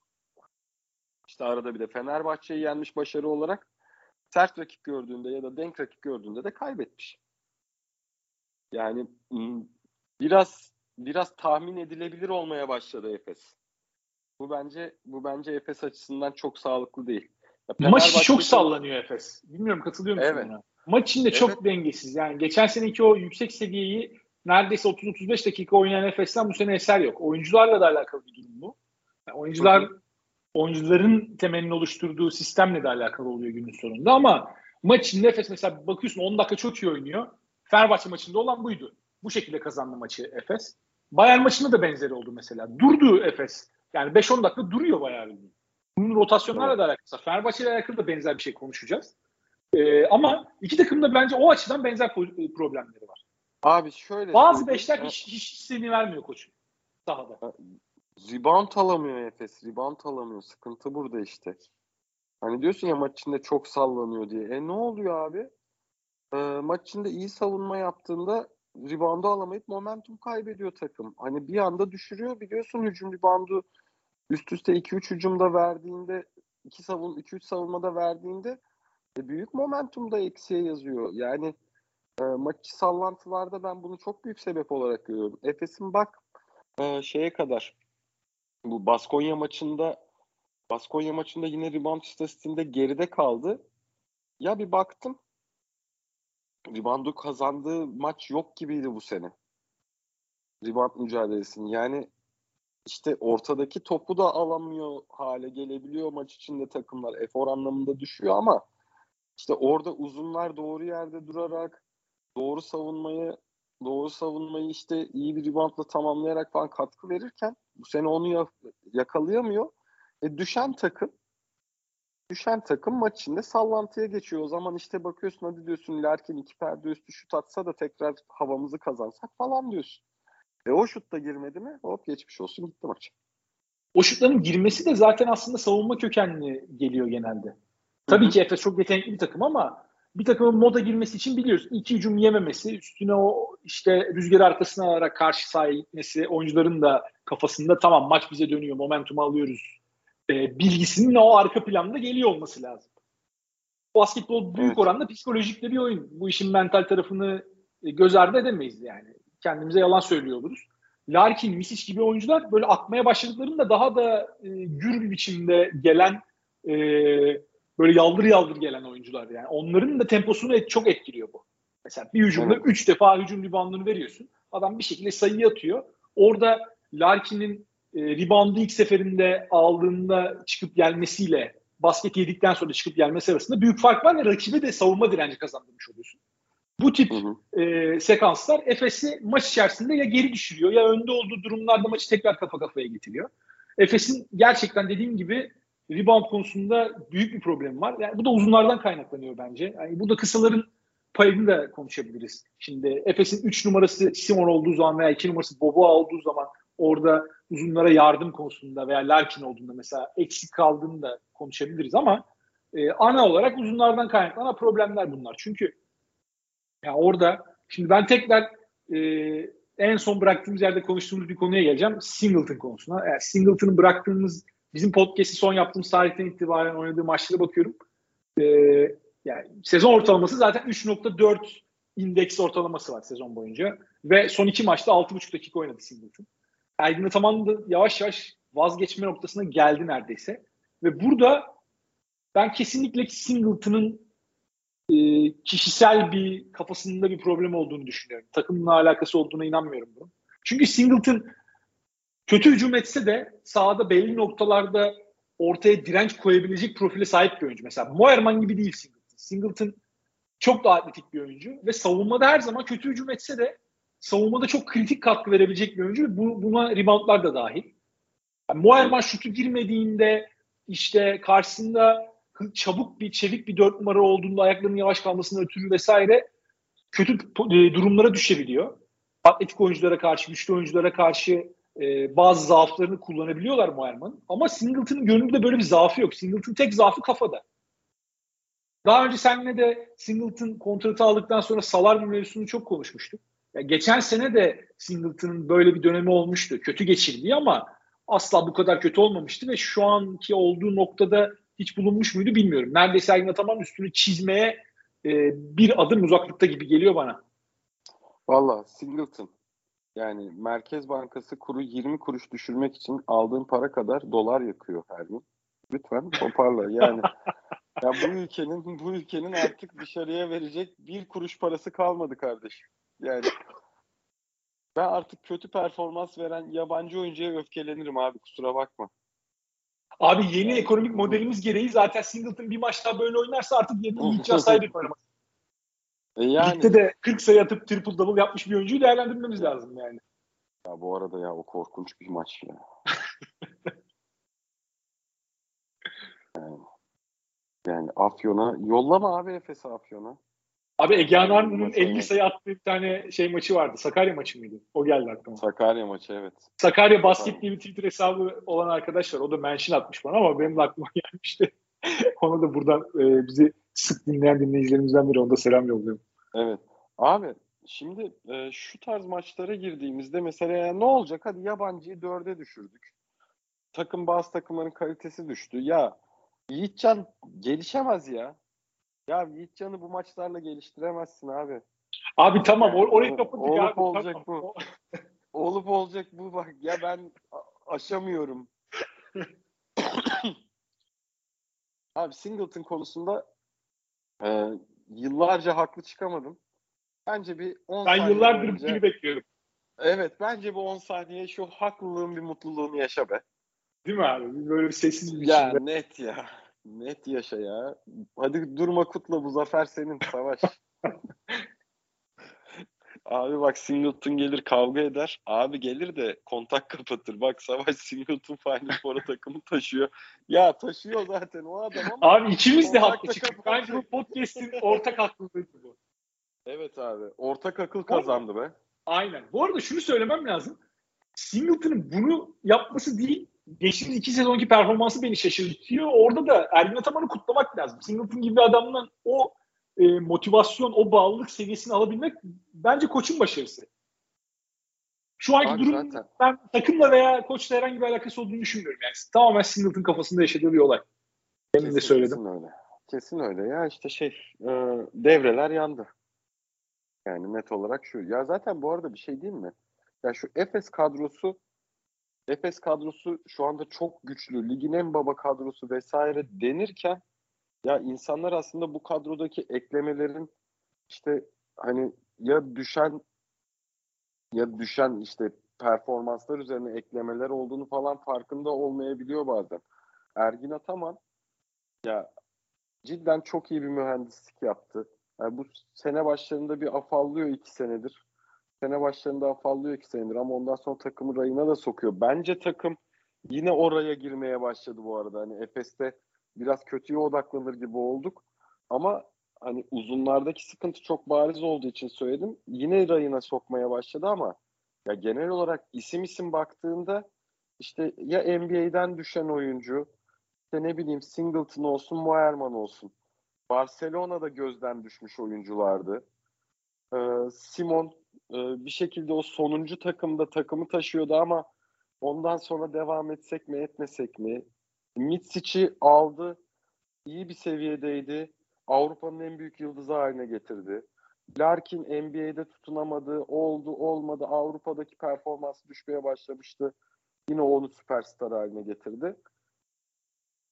İşte arada bir de Fenerbahçe'yi yenmiş başarı olarak sert rakip gördüğünde ya da denk rakip gördüğünde de kaybetmiş. Yani biraz biraz tahmin edilebilir olmaya başladı Efes. Bu bence bu bence Efes açısından çok sağlıklı değil. Ya Maç çok çok sallanıyor Efes. Bilmiyorum katılıyor musun evet. buna? Maç içinde evet. çok dengesiz. Yani geçen seneki o yüksek seviyeyi neredeyse 30-35 dakika oynayan Efes'ten bu sene eser yok. Oyuncularla da alakalı bir durum bu. Yani oyuncular Hı-hı. oyuncuların temelini oluşturduğu sistemle de alakalı oluyor günün sonunda ama maç içinde Efes mesela bakıyorsun 10 dakika çok iyi oynuyor. Fenerbahçe maçında olan buydu. Bu şekilde kazandı maçı Efes. Bayern maçında da benzeri oldu mesela. Durdu Efes. Yani 5-10 dakika duruyor bayağı bildiğin. Bunun rotasyonlarla evet. da alakası var. Fenerbahçe ile alakalı da benzer bir şey konuşacağız. Ee, ama iki takım da bence o açıdan benzer problemleri var. Abi şöyle. Bazı beşler hiç, hiç istediğini vermiyor koçun sahada. Rebound alamıyor Efes. Rebound alamıyor. Sıkıntı burada işte. Hani diyorsun ya maç içinde çok sallanıyor diye. E ne oluyor abi? E, maç içinde iyi savunma yaptığında reboundu alamayıp momentum kaybediyor takım. Hani bir anda düşürüyor biliyorsun hücum reboundu üst üste 2-3 hücumda verdiğinde 2 savun 2-3 savunmada verdiğinde E, büyük momentum da eksiye yazıyor. Yani e, maç sallantılarda ben bunu çok büyük sebep olarak görüyorum. Efes'in bak e, şeye kadar bu Baskonya maçında Baskonya maçında yine rebound istatistiğinde geride kaldı. Ya bir baktım reboundu kazandığı maç yok gibiydi bu sene. Rebound mücadelesini. Yani işte ortadaki topu da alamıyor hale gelebiliyor maç içinde takımlar. Efor anlamında düşüyor ama işte orada uzunlar doğru yerde durarak doğru savunmayı doğru savunmayı işte iyi bir reboundla tamamlayarak falan katkı verirken bu sene onu yakalayamıyor. E, düşen takım düşen takım maç içinde sallantıya geçiyor. O zaman işte bakıyorsun hadi diyorsun Larkin iki perde üstü şut atsa da tekrar havamızı kazansak falan diyorsun. E o şut da girmedi mi hop geçmiş olsun gitti maç. O şutların girmesi de zaten aslında savunma kökenli geliyor genelde. Tabii Hı-hı. ki Efes çok yetenekli bir takım ama bir takımın moda girmesi için biliyorsun iki hücum yememesi, üstüne o işte rüzgar arkasına alarak karşı sahaya gitmesi, oyuncuların da kafasında tamam maç bize dönüyor, momentumu alıyoruz e, bilgisinin o arka planda geliyor olması lazım. Basketbol büyük evet. oranda psikolojik de bir oyun. Bu işin mental tarafını e, göz ardı edemeyiz yani. Kendimize yalan söylüyor oluruz. Larkin, Misic gibi oyuncular böyle atmaya başladıklarında daha da e, gür bir biçimde gelen e, böyle yaldır yaldır gelen oyuncular yani. Onların da temposunu et, çok etkiliyor bu. Mesela bir hücumda 3 evet. defa hücum reboundunu veriyorsun. Adam bir şekilde sayı atıyor. Orada Larkin'in e, reboundu ilk seferinde aldığında çıkıp gelmesiyle basket yedikten sonra çıkıp gelmesi arasında büyük fark var ve rakibe de savunma direnci kazandırmış oluyorsun. Bu tip hı hı. E, sekanslar Efes'i maç içerisinde ya geri düşürüyor ya önde olduğu durumlarda maçı tekrar kafa kafaya getiriyor. Efes'in gerçekten dediğim gibi rebound konusunda büyük bir problem var. Yani bu da uzunlardan kaynaklanıyor bence. Yani burada kısaların payını da konuşabiliriz. Şimdi Efes'in 3 numarası Simon olduğu zaman veya 2 numarası Bobo olduğu zaman orada uzunlara yardım konusunda veya Larkin olduğunda mesela eksik kaldığını da konuşabiliriz ama e, ana olarak uzunlardan kaynaklanan problemler bunlar. Çünkü yani orada şimdi ben tekrar e, en son bıraktığımız yerde konuştuğumuz bir konuya geleceğim. Singleton konusuna. Yani Singleton'ı bıraktığımız bizim podcast'i son yaptığımız tarihten itibaren oynadığı maçlara bakıyorum. E, yani sezon ortalaması zaten 3.4 indeks ortalaması var sezon boyunca. Ve son iki maçta 6.5 dakika oynadı Singleton. Ergin Ataman da yavaş yavaş vazgeçme noktasına geldi neredeyse. Ve burada ben kesinlikle Singleton'ın e, kişisel bir kafasında bir problem olduğunu düşünüyorum. Takımla alakası olduğuna inanmıyorum bunun. Çünkü Singleton kötü hücum etse de sahada belli noktalarda ortaya direnç koyabilecek profile sahip bir oyuncu. Mesela Moerman gibi değil Singleton. Singleton çok daha atletik bir oyuncu ve savunmada her zaman kötü hücum etse de savunmada çok kritik katkı verebilecek bir oyuncu. Bu, buna reboundlar da dahil. Yani Moerman şutu girmediğinde işte karşısında çabuk bir çevik bir dört numara olduğunda ayaklarının yavaş kalmasına ötürü vesaire kötü e, durumlara düşebiliyor. Atletik oyunculara karşı, güçlü oyunculara karşı e, bazı zaaflarını kullanabiliyorlar Moerman'ın. Ama Singleton'ın gönlünde böyle bir zaafı yok. Singleton tek zaafı kafada. Daha önce seninle de Singleton kontratı aldıktan sonra salar bir mevzusunu çok konuşmuştuk. Ya geçen sene de Singleton'ın böyle bir dönemi olmuştu. Kötü geçirdi ama asla bu kadar kötü olmamıştı ve şu anki olduğu noktada hiç bulunmuş muydu bilmiyorum. Neredeyse Ergin Ataman üstünü çizmeye e, bir adım uzaklıkta gibi geliyor bana. Valla Singleton yani Merkez Bankası kuru 20 kuruş düşürmek için aldığın para kadar dolar yakıyor her gün. Lütfen toparla yani. (laughs) ya bu ülkenin bu ülkenin artık dışarıya verecek bir kuruş parası kalmadı kardeşim. Yani ben artık kötü performans veren yabancı oyuncuya öfkelenirim abi kusura bakma. Abi yeni ekonomik modelimiz gereği zaten Singleton bir maçta böyle oynarsa artık yerine Yiğitcan sahibi oynamak. E yani. Ligde de 40 sayı atıp triple double yapmış bir oyuncuyu değerlendirmemiz lazım yani. Ya bu arada ya o korkunç bir maç ya. (laughs) yani, yani Afyon'a yollama abi Efes Afyon'a. Abi Ege Anar'ın 50 sayı attığı bir tane şey maçı vardı. Sakarya maçı mıydı? O geldi aklıma. Sakarya maçı evet. Sakarya Basket diye bir Twitter hesabı olan arkadaş var. O da mention atmış bana ama benim de aklıma (laughs) gelmişti. Ona da buradan e, bizi sık dinleyen dinleyicilerimizden biri. Onda selam yolluyorum. Evet. Abi şimdi e, şu tarz maçlara girdiğimizde mesela ne olacak? Hadi yabancıyı dörde düşürdük. Takım bazı takımların kalitesi düştü. Ya Yiğitcan gelişemez ya. Ya Yiğitcan'ı bu maçlarla geliştiremezsin abi. Abi tamam or- orayı kapattık olup abi. olacak tamam. bu. Olup olacak bu bak. Ya ben aşamıyorum. (coughs) Abi Singleton konusunda e, yıllarca haklı çıkamadım. Bence bir 10 Ben saniye yıllardır boyunca- bunu bekliyorum. Evet bence bu 10 saniye şu haklılığın bir mutluluğunu yaşa be. Değil mi abi? Böyle bir sessiz bir Ya biçimde. net ya. Net yaşa ya. Hadi durma kutla bu zafer senin savaş. (laughs) Abi bak Singleton gelir kavga eder. Abi gelir de kontak kapatır. Bak Savaş Singleton Final Four'a takımı taşıyor. Ya taşıyor zaten o adam ama. Abi ikimiz de haklı çıktık. Bence bu podcast'in ortak haklılığıydı bu. Evet abi. Ortak akıl kazandı be. Aynen. Bu arada şunu söylemem lazım. Singleton'ın bunu yapması değil, geçtiğimiz iki sezonki performansı beni şaşırtıyor. Orada da Ergin Ataman'ı kutlamak lazım. Singleton gibi adamdan o e, motivasyon, o bağlılık seviyesini alabilmek bence koçun başarısı. Şu anki Abi durum zaten. ben takımla veya koçla herhangi bir alakası olduğunu düşünmüyorum. Yani tamamen Singleton kafasında yaşadığı bir olay. Demin de söyledim. Kesin öyle. Kesin öyle ya işte şey e, devreler yandı. Yani net olarak şu. Ya zaten bu arada bir şey değil mi? Ya şu Efes kadrosu Efes kadrosu şu anda çok güçlü. Ligin en baba kadrosu vesaire denirken ya insanlar aslında bu kadrodaki eklemelerin işte hani ya düşen ya düşen işte performanslar üzerine eklemeler olduğunu falan farkında olmayabiliyor bazen. Ergin Ataman ya cidden çok iyi bir mühendislik yaptı. Yani bu sene başlarında bir afallıyor iki senedir. Sene başlarında afallıyor iki senedir ama ondan sonra takımı rayına da sokuyor. Bence takım yine oraya girmeye başladı bu arada. Hani Efes'te biraz kötüye odaklanır gibi olduk. Ama hani uzunlardaki sıkıntı çok bariz olduğu için söyledim. Yine rayına sokmaya başladı ama ya genel olarak isim isim baktığında işte ya NBA'den düşen oyuncu işte ne bileyim Singleton olsun, Moerman olsun. Barcelona'da gözden düşmüş oyunculardı. Ee, Simon e, bir şekilde o sonuncu takımda takımı taşıyordu ama ondan sonra devam etsek mi etmesek mi? Mitsic'i aldı. iyi bir seviyedeydi. Avrupa'nın en büyük yıldızı haline getirdi. Larkin NBA'de tutunamadı. Oldu olmadı. Avrupa'daki performansı düşmeye başlamıştı. Yine onu süperstar haline getirdi.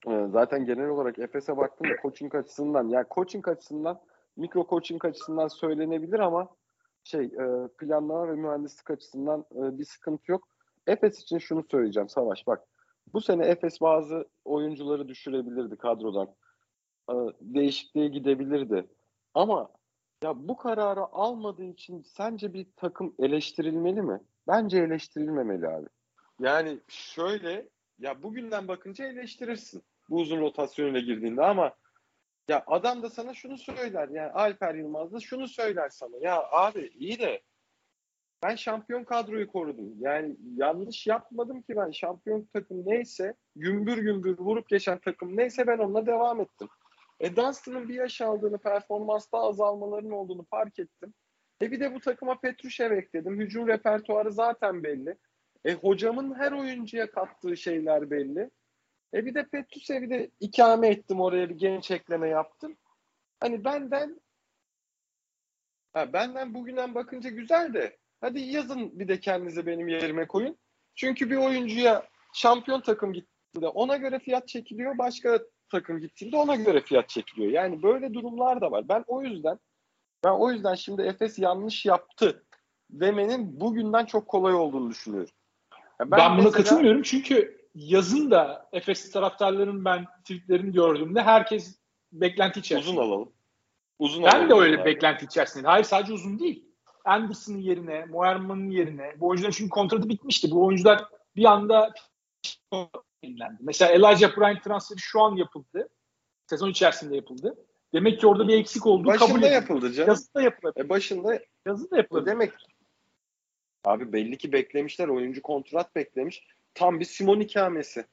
Ee, Zaten genel olarak Efes'e baktığımda coaching açısından yani coaching açısından mikro coaching açısından söylenebilir ama şey e, planlama ve mühendislik açısından e, bir sıkıntı yok. Efes için şunu söyleyeceğim Savaş bak. Bu sene Efes bazı oyuncuları düşürebilirdi kadrodan. E, Değişikliğe gidebilirdi. Ama ya bu kararı almadığı için sence bir takım eleştirilmeli mi? Bence eleştirilmemeli abi. Yani şöyle ya bugünden bakınca eleştirirsin bu uzun rotasyonuyla girdiğinde ama ya adam da sana şunu söyler yani Alper Yılmaz da şunu söyler sana ya abi iyi de ben şampiyon kadroyu korudum. Yani yanlış yapmadım ki ben şampiyon takım neyse gümbür gümbür vurup geçen takım neyse ben onunla devam ettim. E Dunstan'ın bir yaş aldığını performansta azalmaların olduğunu fark ettim. E bir de bu takıma Petrushev ekledim. Hücum repertuarı zaten belli. E hocamın her oyuncuya kattığı şeyler belli. E bir de Petrusev'i de ikame ettim oraya bir genç ekleme yaptım. Hani benden ha, benden bugünden bakınca güzel de hadi yazın bir de kendinize benim yerime koyun. Çünkü bir oyuncuya şampiyon takım gittiğinde ona göre fiyat çekiliyor. Başka takım gittiğinde ona göre fiyat çekiliyor. Yani böyle durumlar da var. Ben o yüzden ben o yüzden şimdi Efes yanlış yaptı demenin bugünden çok kolay olduğunu düşünüyorum. Ya Ben, buna mesela- katılmıyorum çünkü yazın da Efes taraftarların ben tweetlerini gördüğümde herkes beklenti içerisinde. Uzun alalım. Uzun Ben de alalım öyle abi. beklenti içerisinde. Hayır sadece uzun değil. Anderson'ın yerine, Moerman'ın yerine. Bu oyuncuların çünkü kontratı bitmişti. Bu oyuncular bir anda yenilendi. Mesela Elijah Bryant transferi şu an yapıldı. Sezon içerisinde yapıldı. Demek ki orada bir eksik kabul Başında edildi. yapıldı canım. Yazın da yapılabilir. E başında Yazın da yapılabilir. demek abi belli ki beklemişler. Oyuncu kontrat beklemiş. Tam bir Simon ikamesi.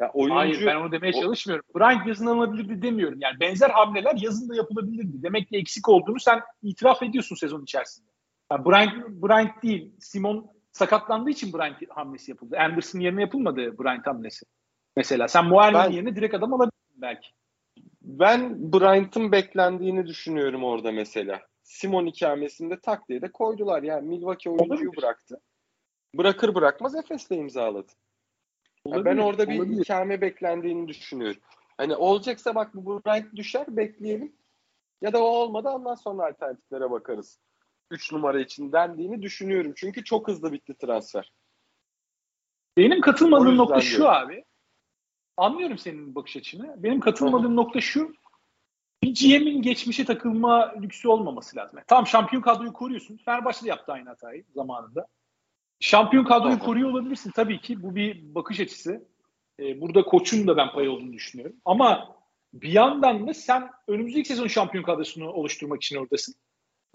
Ya oyuncu Hayır ben onu demeye o- çalışmıyorum. Bryant yazın alınabilirdi demiyorum. Yani benzer hamleler yazın da yapılabilirdi. Demek ki eksik olduğunu sen itiraf ediyorsun sezon içerisinde. Yani Bryant, Bryant değil. Simon sakatlandığı için Bryant hamlesi yapıldı. Anderson yerine yapılmadı Bryant hamlesi. Mesela sen Ben- yerine direkt adam alabilirdin belki. ben Bryant'ın beklendiğini düşünüyorum orada mesela. Simon ikamesinde tak diye de koydular. Yani Milwaukee oyuncuyu bıraktı. Bırakır bırakmaz Efes'le imzaladı. Yani ben orada bir olabilir. ikame beklendiğini düşünüyorum. Hani olacaksa bak bu Bryant düşer bekleyelim. Ya da o olmadı ondan sonra alternatiflere bakarız. 3 numara için dendiğini düşünüyorum. Çünkü çok hızlı bitti transfer. Benim katılmadığım nokta şu diyorum. abi. Anlıyorum senin bakış açını. Benim katılmadığım Hı. nokta şu. Bir GM'in geçmişe takılma lüksü olmaması lazım. Yani tamam şampiyon kadroyu koruyorsun. Fenerbahçe de yaptı aynı hatayı zamanında. Şampiyon kadroyu koruyor olabilirsin tabii ki. Bu bir bakış açısı. Ee, burada koçun da ben pay olduğunu düşünüyorum. Ama bir yandan da sen önümüzdeki sezon şampiyon kadrosunu oluşturmak için oradasın.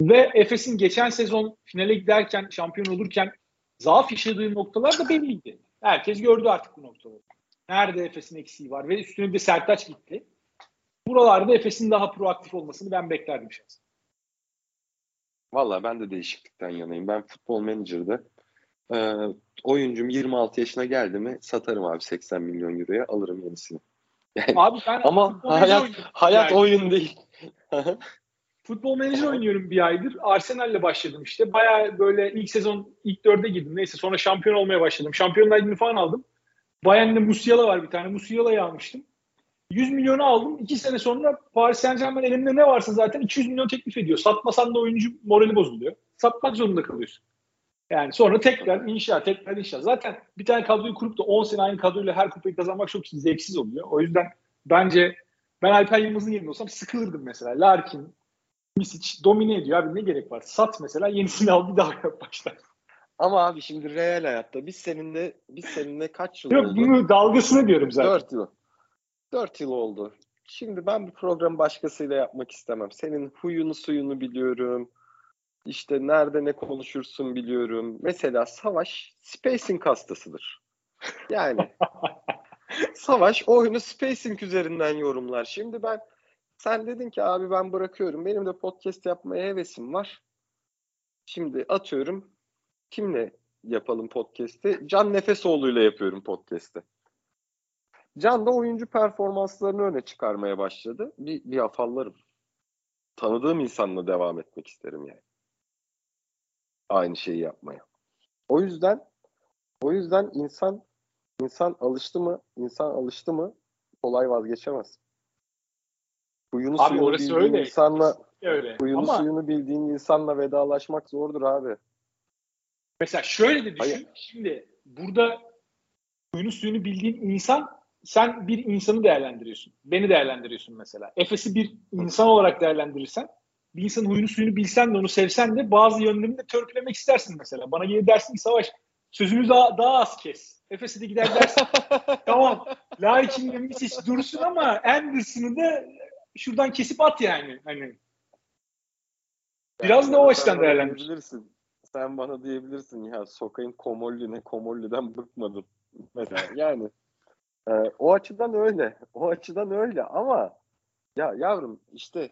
Ve Efes'in geçen sezon finale giderken, şampiyon olurken zaaf yaşadığı noktalar da belliydi. Herkes gördü artık bu noktaları. Nerede Efes'in eksiği var ve üstüne bir Sertaç gitti. Buralarda Efes'in daha proaktif olmasını ben beklerdim şahsen. Valla ben de değişiklikten yanayım. Ben futbol menajerde e, oyuncum 26 yaşına geldi mi satarım abi 80 milyon euroya alırım yenisini. Yani, abi ben ama hayat, hayat oyun değil. (laughs) futbol menajer oynuyorum bir aydır. Arsenal'le başladım işte. Baya böyle ilk sezon ilk dörde girdim. Neyse sonra şampiyon olmaya başladım. Şampiyonlar Ligi'ni falan aldım. Bayern'de Musiala var bir tane. Musiala'yı almıştım. 100 milyonu aldım. 2 sene sonra Paris Saint Germain elimde ne varsa zaten 200 milyon teklif ediyor. Satmasan da oyuncu morali bozuluyor. Satmak zorunda kalıyorsun. Yani sonra tekrar inşa, tekrar inşa. Zaten bir tane kadroyu kurup da 10 sene aynı kadroyla her kupayı kazanmak çok zevksiz oluyor. O yüzden bence ben Alper Yılmaz'ın yerinde olsam sıkılırdım mesela. Larkin, Misic domine ediyor abi ne gerek var? Sat mesela yenisini al bir daha yap başlar. Ama abi şimdi real hayatta biz seninle biz seninle kaç yıl Yok, oldu? Bunu dalgasını diyorum zaten. 4 yıl. 4 yıl oldu. Şimdi ben bu programı başkasıyla yapmak istemem. Senin huyunu suyunu biliyorum. İşte nerede ne konuşursun biliyorum. Mesela Savaş spacing hastasıdır. Yani (laughs) Savaş oyunu spacing üzerinden yorumlar. Şimdi ben sen dedin ki abi ben bırakıyorum. Benim de podcast yapmaya hevesim var. Şimdi atıyorum kimle yapalım podcast'i? Can Nefesoğlu ile yapıyorum podcast'i. Can da oyuncu performanslarını öne çıkarmaya başladı. Bir, bir afallarım. Tanıdığım insanla devam etmek isterim yani. Aynı şeyi yapmaya. O yüzden o yüzden insan insan alıştı mı? İnsan alıştı mı? Kolay vazgeçemez. Huyunu abi suyunu bildiğin öyle. insanla öyle. huyunu Ama... suyunu bildiğin insanla vedalaşmak zordur abi. Mesela şöyle de düşün. Hayır. Şimdi burada huyunu suyunu bildiğin insan sen bir insanı değerlendiriyorsun. Beni değerlendiriyorsun mesela. Efes'i bir insan olarak değerlendirirsen bir insanın huyunu suyunu bilsen de onu sevsen de bazı yönlerini de törpülemek istersin mesela. Bana gelir dersin ki Savaş sözünü daha, daha az kes. Efes'e de gider dersin. (laughs) tamam. Larkin'le Misic dursun ama Anderson'ı da şuradan kesip at yani. Hani Biraz da o açıdan değerlendirirsin. Sen bana diyebilirsin ya sokayım Komolli ne Komolli'den bıkmadım. Mesela yani e, o açıdan öyle. O açıdan öyle ama ya yavrum işte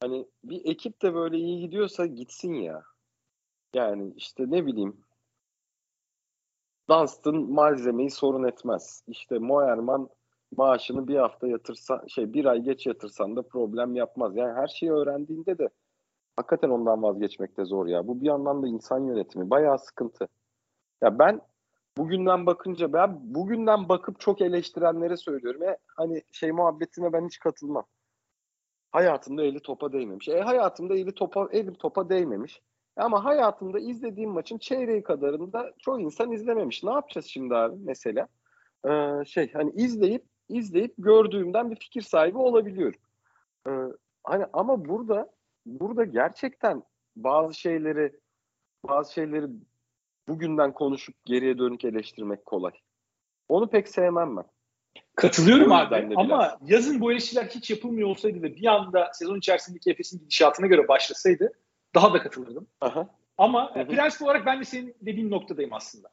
hani bir ekip de böyle iyi gidiyorsa gitsin ya. Yani işte ne bileyim Dunstan malzemeyi sorun etmez. İşte Moerman maaşını bir hafta yatırsa şey bir ay geç yatırsan da problem yapmaz. Yani her şeyi öğrendiğinde de hakikaten ondan vazgeçmek de zor ya. Bu bir yandan da insan yönetimi bayağı sıkıntı. Ya ben bugünden bakınca ben bugünden bakıp çok eleştirenlere söylüyorum. E, hani şey muhabbetine ben hiç katılmam. Hayatımda eli topa değmemiş. E hayatımda eli topa elim topa değmemiş. Ama hayatımda izlediğim maçın çeyreği kadarında çoğu insan izlememiş. Ne yapacağız şimdi abi mesela? Ee, şey hani izleyip izleyip gördüğümden bir fikir sahibi olabiliyorum. Ee, hani ama burada burada gerçekten bazı şeyleri bazı şeyleri bugünden konuşup geriye dönük eleştirmek kolay. Onu pek sevmem ben. Katılıyorum abi ama biraz. yazın bu eleştiriler hiç yapılmıyor olsaydı da bir anda sezon içerisindeki Efes'in gidişatına göre başlasaydı daha da katılırdım. Aha. Ama Hı-hı. prensip olarak ben de senin dediğin noktadayım aslında.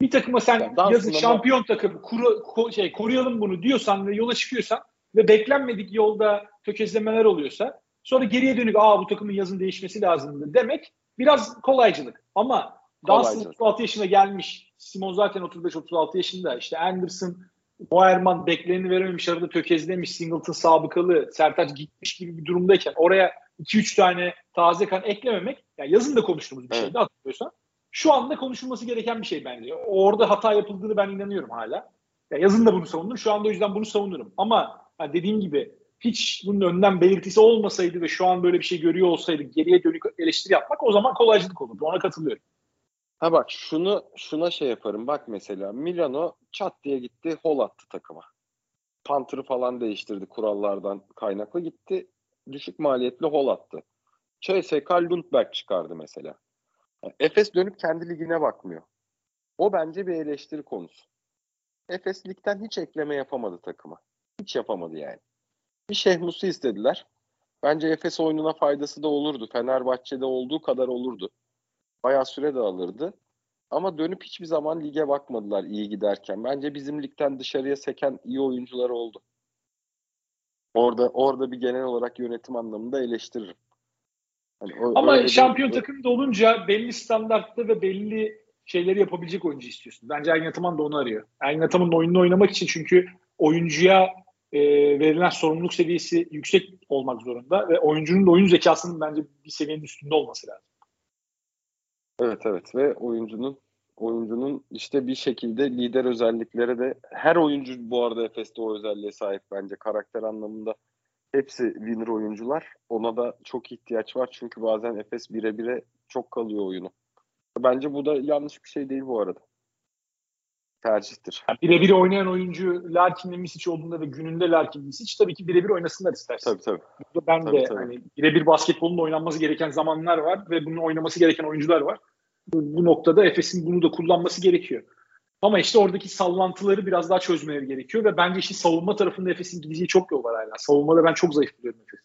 Bir takıma sen yani yazın şampiyon takım kuru, ko, şey, koruyalım bunu diyorsan ve yola çıkıyorsan ve beklenmedik yolda tökezlemeler oluyorsa sonra geriye dönük aa bu takımın yazın değişmesi lazımdı demek biraz kolaycılık. Ama Dunstan 36 yaşına gelmiş. Simon zaten 35-36 yaşında. İşte Anderson Moerman beklerini verememiş, arada tökezlemiş, Singleton sabıkalı, Sertaç gitmiş gibi bir durumdayken oraya 2-3 tane taze kan eklememek, yani yazın da konuştuğumuz bir evet. şeydi hatırlıyorsan. Şu anda konuşulması gereken bir şey bence. Orada hata yapıldığını ben inanıyorum hala. Ya yazın da bunu savundum. Şu anda o yüzden bunu savunurum. Ama yani dediğim gibi hiç bunun önden belirtisi olmasaydı ve şu an böyle bir şey görüyor olsaydı geriye dönük eleştiri yapmak o zaman kolaycılık olurdu. Ona katılıyorum. Ha bak şunu şuna şey yaparım. Bak mesela Milano çat diye gitti hol attı takıma. Panther'ı falan değiştirdi kurallardan kaynaklı gitti. Düşük maliyetli hol attı. CSK Lundberg çıkardı mesela. Yani Efes dönüp kendi ligine bakmıyor. O bence bir eleştiri konusu. Efes ligden hiç ekleme yapamadı takıma. Hiç yapamadı yani. Bir Şehmus'u istediler. Bence Efes oyununa faydası da olurdu. Fenerbahçe'de olduğu kadar olurdu. Bayağı süre de alırdı. Ama dönüp hiçbir zaman lige bakmadılar iyi giderken. Bence bizim ligden dışarıya seken iyi oyuncular oldu. Orada orada bir genel olarak yönetim anlamında eleştiririm. Hani o, Ama şampiyon bir... takımda olunca belli standartta ve belli şeyleri yapabilecek oyuncu istiyorsun. Bence Ergin Ataman da onu arıyor. Ergin Ataman'ın oyununu oynamak için çünkü oyuncuya e, verilen sorumluluk seviyesi yüksek olmak zorunda ve oyuncunun da oyun zekasının bence bir seviyenin üstünde olması lazım. Evet evet ve oyuncunun oyuncunun işte bir şekilde lider özellikleri de her oyuncu bu arada Efes'te o özelliğe sahip bence karakter anlamında. Hepsi winner oyuncular. Ona da çok ihtiyaç var çünkü bazen Efes bire bire çok kalıyor oyunu. Bence bu da yanlış bir şey değil bu arada. Tercihtir. Yani birebir oynayan oyuncu Larkin'le Misic olduğunda ve gününde Larkin Misic tabii ki birebir oynasınlar istersin. Tabii tabii. Burada ben tabii, de tabii. hani birebir basketbolun oynanması gereken zamanlar var ve bunun oynaması gereken oyuncular var. Bu, bu noktada Efes'in bunu da kullanması gerekiyor. Ama işte oradaki sallantıları biraz daha çözmeleri gerekiyor ve bence işte savunma tarafında Efes'in gideceği çok yol var hala. Savunmada ben çok zayıf buluyorum Efes.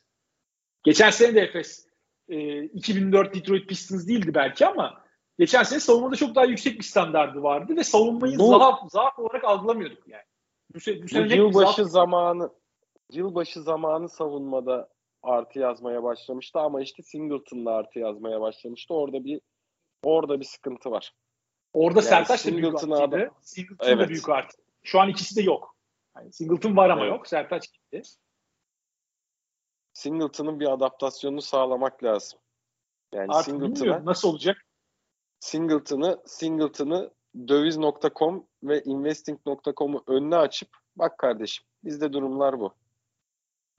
Geçen sene de Efes e, 2004 Detroit Pistons değildi belki ama geçen sene savunmada çok daha yüksek bir standardı vardı ve savunmayı bu, zaaf, zaaf olarak algılamıyorduk yani. Bu, bu, bu sene yılbaşı zamanı yılbaşı zamanı savunmada artı yazmaya başlamıştı ama işte Singleton'la artı yazmaya başlamıştı. Orada bir orada bir sıkıntı var. Orada yani Sertaç da büyük artıydı. Singleton evet. da büyük artı. Şu an ikisi de yok. Yani Singleton var ama evet. yok. Sertaç gitti. Singleton'ın bir adaptasyonunu sağlamak lazım. Yani Artık Singleton'a nasıl olacak? Singleton'ı Singleton'ı döviz.com ve investing.com'u önüne açıp bak kardeşim bizde durumlar bu.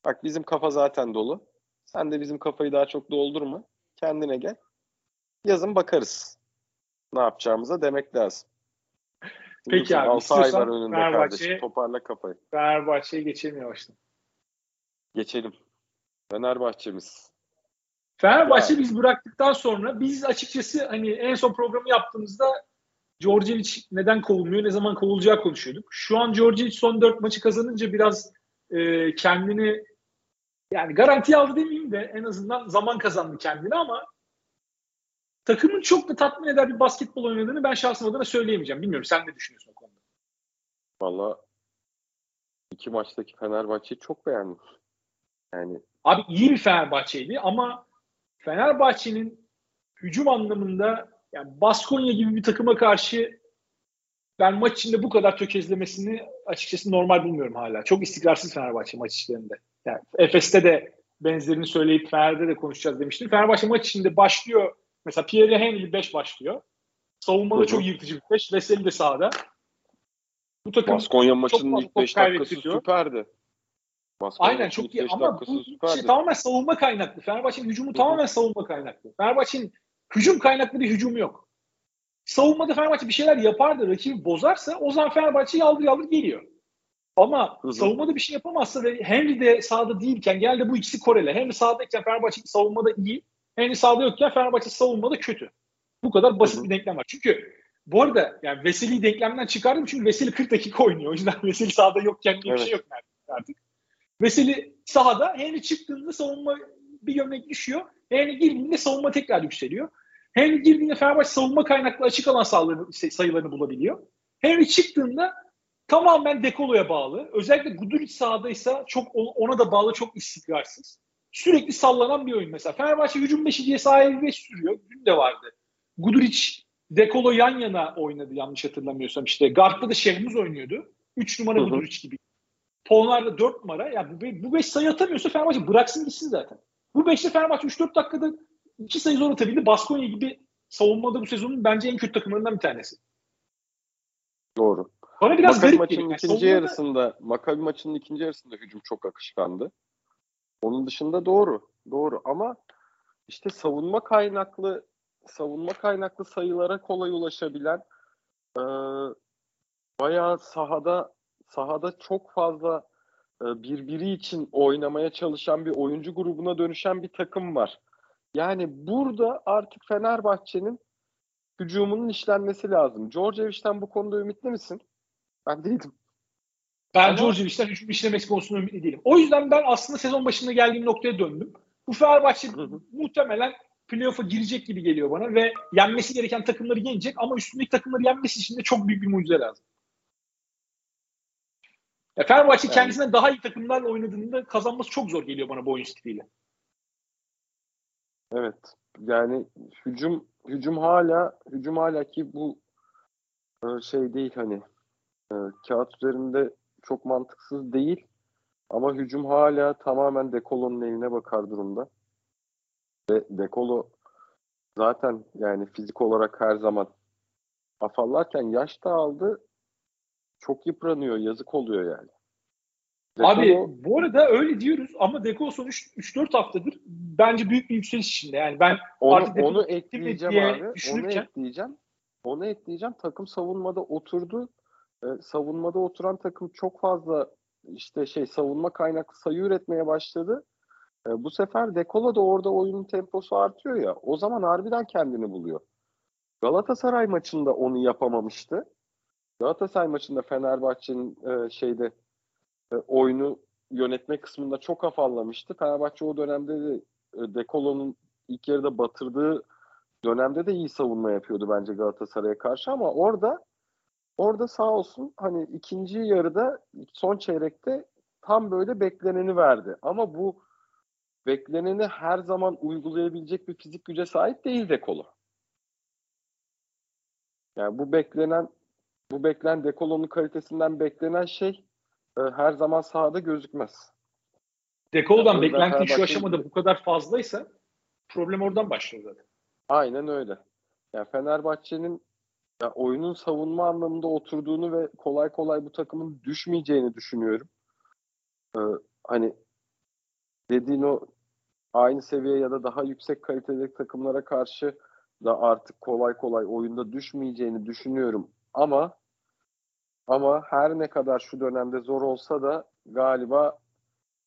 Bak bizim kafa zaten dolu. Sen de bizim kafayı daha çok doldurma. Kendine gel. Yazın bakarız. Ne yapacağımıza demek lazım. Peki abi istiyorsan önünde Fenerbahçe'ye toparla kafayı. Fenerbahçe'ye geçelim yavaştan. Geçelim. Fenerbahçe'miz. Fenerbahçe biz bıraktıktan sonra biz açıkçası hani en son programı yaptığımızda Djordjevic neden kovulmuyor, ne zaman kovulacağı konuşuyorduk. Şu an Djordjevic son dört maçı kazanınca biraz e, kendini yani garanti aldı demeyeyim de en azından zaman kazandı kendini ama takımın çok da tatmin eder bir basketbol oynadığını ben şahsım adına söyleyemeyeceğim. Bilmiyorum sen ne düşünüyorsun o konuda? Valla iki maçtaki Fenerbahçe'yi çok beğendim. Yani Abi iyi bir Fenerbahçe'ydi ama Fenerbahçe'nin hücum anlamında yani Baskonya gibi bir takıma karşı ben maç içinde bu kadar tökezlemesini açıkçası normal bulmuyorum hala. Çok istikrarsız Fenerbahçe maç içlerinde. Yani Efes'te de benzerini söyleyip Fener'de de konuşacağız demiştim. Fenerbahçe maç içinde başlıyor. Mesela Pierre Henry 5 başlıyor. Savunmada çok yırtıcı bir 5. Veseli de sahada. Bu takım Baskonya maçının ilk 5 dakikası süperdi. Baskı Aynen çok iyi ama bu şey tamamen savunma kaynaklı. Fenerbahçe'nin hücumu Hı-hı. tamamen savunma kaynaklı. Fenerbahçe'nin hücum kaynaklı bir hücumu yok. Savunmada Fenerbahçe bir şeyler yapardı, rakibi bozarsa o zaman Fenerbahçe yaldır yaldır geliyor. Ama Hı-hı. savunmada bir şey yapamazsa ve Henry de sahada değilken geldi bu ikisi Koreli. Henry sahadayken Fenerbahçe savunmada iyi. Henry sahada yokken Fenerbahçe savunmada kötü. Bu kadar basit Hı-hı. bir denklem var. Çünkü bu arada yani Veseli'yi denklemden çıkardım çünkü Veseli 40 dakika oynuyor. O yüzden (laughs) Veseli sahada yokken diye evet. bir şey yok artık. Veseli sahada. Henry çıktığında savunma bir gömlek düşüyor. Henry girdiğinde savunma tekrar yükseliyor. Henry girdiğinde Fenerbahçe savunma kaynaklı açık alan sayılarını, bulabiliyor. Henry çıktığında tamamen Dekolo'ya bağlı. Özellikle Guduric sahadaysa çok ona da bağlı çok istikrarsız. Sürekli sallanan bir oyun mesela. Fenerbahçe hücum beşi diye sahaya 5 sürüyor. Dün de vardı. Guduric Dekolo yan yana oynadı yanlış hatırlamıyorsam. İşte Guard'da da Şehmuz oynuyordu. 3 numara Guduric gibi. Polnar'la 4 numara. Ya bu, bu 5 sayı atamıyorsa Fenerbahçe bıraksın gitsin zaten. Bu 5'te Fenerbahçe 3-4 dakikada 2 sayı zor atabildi. Baskonya gibi savunmada bu sezonun bence en kötü takımlarından bir tanesi. Doğru. Bana biraz Makabi garip maçının. Yani ikinci savunmada- yarısında Makabi maçının ikinci yarısında hücum çok akışkandı. Onun dışında doğru. Doğru ama işte savunma kaynaklı savunma kaynaklı sayılara kolay ulaşabilen e, bayağı sahada sahada çok fazla e, birbiri için oynamaya çalışan bir oyuncu grubuna dönüşen bir takım var. Yani burada artık Fenerbahçe'nin hücumunun işlenmesi lazım. Djordjevic'den bu konuda ümitli misin? Ben değilim. Ben Ama- Djordjevic'den hücum işlemesi konusunda ümitli değilim. O yüzden ben aslında sezon başında geldiğim noktaya döndüm. Bu Fenerbahçe muhtemelen playoff'a girecek gibi geliyor bana ve yenmesi gereken takımları yenecek ama üstündeki takımları yenmesi için de çok büyük bir mucize lazım. Ya Fenerbahçe Yani- kendisine daha iyi takımlarla oynadığında kazanması çok zor geliyor bana bu oyun stiliyle. Evet. Yani hücum hücum hala hücum hala ki bu e, şey değil hani e, kağıt üzerinde çok mantıksız değil ama hücum hala tamamen Dekolo'nun eline bakar durumda. Ve Dekolo zaten yani fizik olarak her zaman afallarken yaş da aldı. Çok yıpranıyor. Yazık oluyor yani. Abi Dekolo- bu arada öyle diyoruz ama Dekolo son 3-4 haftadır bence büyük bir yükseliş içinde. Yani ben Onu, Artık Dekolo onu ekleyeceğim diye abi. Onu düşünürken- ekleyeceğim. Onu ekleyeceğim. Takım savunmada oturdu. Ee, savunmada oturan takım çok fazla işte şey savunma kaynaklı sayı üretmeye başladı. Ee, bu sefer Dekola da orada oyunun temposu artıyor ya. O zaman harbiden kendini buluyor. Galatasaray maçında onu yapamamıştı. Galatasaray maçında Fenerbahçe'nin e, şeyde e, oyunu yönetme kısmında çok afallamıştı. Fenerbahçe o dönemde de e, Dekolo'nun ilk yarıda batırdığı dönemde de iyi savunma yapıyordu bence Galatasaray'a karşı ama orada orada sağ olsun hani ikinci yarıda son çeyrekte tam böyle bekleneni verdi. Ama bu bekleneni her zaman uygulayabilecek bir fizik güce sahip değil Dekolo. Yani bu beklenen bu beklenen Dekolo'nun kalitesinden beklenen şey e, her zaman sahada gözükmez. Dekolo'dan Ya, o yüzden beklentin şu aşamada bu kadar fazlaysa problem oradan başlıyor zaten. Aynen öyle. Yani Fenerbahçe'nin ya oyunun savunma anlamında oturduğunu ve kolay kolay bu takımın düşmeyeceğini düşünüyorum. Ee, hani dediğin o aynı seviye ya da daha yüksek kalitedeki takımlara karşı da artık kolay kolay oyunda düşmeyeceğini düşünüyorum. Ama ama her ne kadar şu dönemde zor olsa da galiba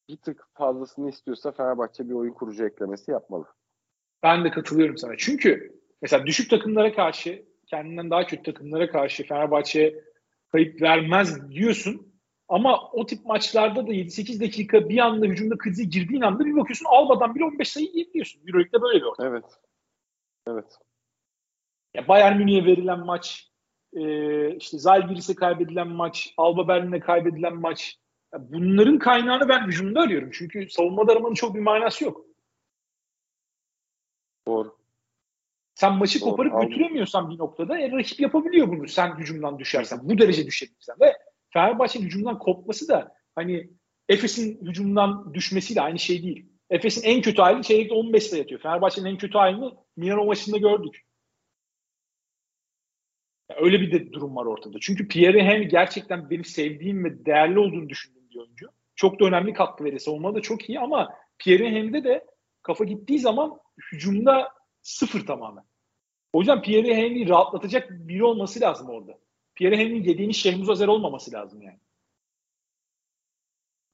bir tık fazlasını istiyorsa Fenerbahçe bir oyun kurucu eklemesi yapmalı. Ben de katılıyorum sana. Çünkü mesela düşük takımlara karşı, kendinden daha kötü takımlara karşı Fenerbahçe kayıp vermez diyorsun. Ama o tip maçlarda da 7-8 dakika bir anda hücumda krize girdiğin anda bir bakıyorsun Alba'dan bile 15 sayı yiyebiliyorsun. Euroleague'de böyle bir ortam. Evet. Evet. Ya Bayern Münih'e verilen maç, e, işte Zalgiris'e kaybedilen maç, Alba Berlin'e kaybedilen maç. Ya bunların kaynağını ben hücumda arıyorum. Çünkü savunmada aramanın çok bir manası yok. Doğru. Sen maçı Doğru, koparıp aldım. götüremiyorsan bir noktada e, rakip yapabiliyor bunu sen hücumdan düşersen. Bu derece düşebilirsen. Ve Fenerbahçe'nin hücumdan kopması da hani Efes'in hücumdan düşmesiyle aynı şey değil. Efes'in en kötü hali çeyrekte 15 sayı atıyor. Fenerbahçe'nin en kötü halini Milano maçında gördük. Öyle bir de durum var ortada. Çünkü Pierre hem gerçekten benim sevdiğim ve değerli olduğunu düşündüğüm bir oyuncu. Çok da önemli katkı veriyor. Savunmada da çok iyi ama Pierre Henry'de de kafa gittiği zaman hücumda sıfır tamamen. O yüzden Pierre Henry'i rahatlatacak biri olması lazım orada. Pierre Henry'nin yediğiniz Şehmuz Azer olmaması lazım yani.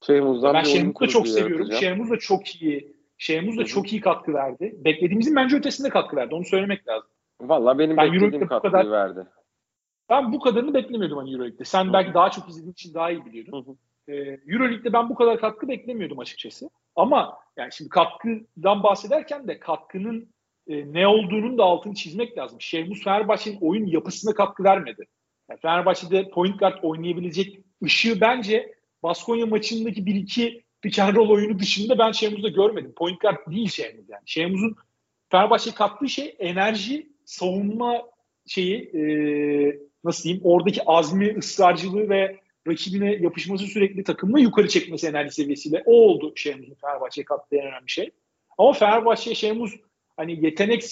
Şeyhmuz'dan ben Şehmuz'u da çok seviyorum. Şehmuz da çok iyi. Şehmuz da çok iyi katkı verdi. Beklediğimizin bence ötesinde katkı verdi. Onu söylemek lazım. Valla benim Ben beklediğim katkıyı kadar- verdi. Ben bu kadarını beklemiyordum hani Euroleague'de. Sen Hı. belki daha çok izlediğin için daha iyi biliyordun. Hı hı. Ee, Euroleague'de ben bu kadar katkı beklemiyordum açıkçası. Ama yani şimdi katkıdan bahsederken de katkının e, ne olduğunun da altını çizmek lazım. Şehmus Fenerbahçe'nin oyun yapısına katkı vermedi. Yani Fenerbahçe'de point guard oynayabilecek ışığı bence Baskonya maçındaki bir iki pick and roll oyunu dışında ben Şehmuz'da görmedim. Point guard değil Şehmuz yani. Şehmuz'un Fenerbahçe'ye kattığı şey enerji, savunma şeyi e, nasıl diyeyim oradaki azmi, ısrarcılığı ve rakibine yapışması sürekli takımını yukarı çekmesi enerji seviyesiyle. O oldu Şehmuz'un Fenerbahçe'ye kattığı en önemli şey. Ama Fenerbahçe Şehmuz hani yetenek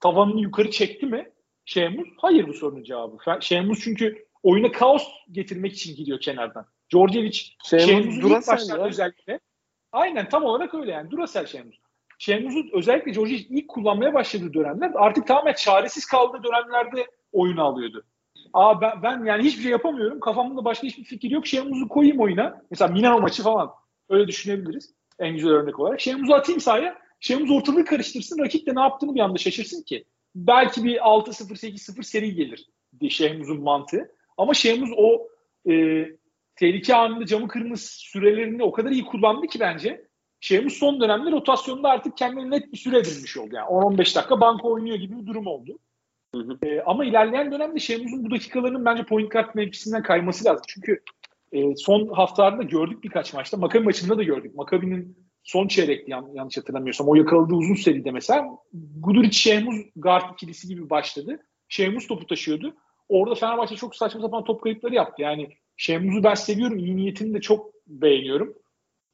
tavanını yukarı çekti mi Şehmuz? Hayır bu sorunun cevabı. Şehmuz çünkü oyuna kaos getirmek için gidiyor kenardan. Djordjevic Şehmuz'un ilk başlarda özellikle aynen tam olarak öyle yani. Duracell Şehmuz. Şehmuz'un özellikle Djordjevic ilk kullanmaya başladığı dönemler artık tamamen çaresiz kaldığı dönemlerde oyunu alıyordu. Aa ben, ben yani hiçbir şey yapamıyorum. Kafamda başka hiçbir fikir yok. Şehmuz'u koyayım oyuna. Mesela Milano maçı falan. Öyle düşünebiliriz. En güzel örnek olarak. Şehmuz'u atayım sahaya. Şehmuz ortalığı karıştırsın. Rakip de ne yaptığını bir anda şaşırsın ki. Belki bir 6-0, 8-0 seri gelir diye Şehmuz'un mantığı. Ama Şehmuz o e, tehlike anında camı kırmızı sürelerini o kadar iyi kullandı ki bence. Şehmuz son dönemde rotasyonda artık kendine net bir süre edinmiş oldu. Yani 10-15 dakika banka oynuyor gibi bir durum oldu. Hı hı. E, ama ilerleyen dönemde Şehmuz'un bu dakikalarının bence point guard mevkisinden kayması lazım. Çünkü e, son haftalarda gördük birkaç maçta. Makabi maçında da gördük. Makabi'nin son çeyrekti yan, yanlış hatırlamıyorsam. O yakaladığı uzun seride mesela Guduric Şehmuz guard ikilisi gibi başladı. Şehmuz topu taşıyordu. Orada Fenerbahçe çok saçma sapan top kayıpları yaptı. Yani Şehmuz'u ben seviyorum. iyi niyetini de çok beğeniyorum.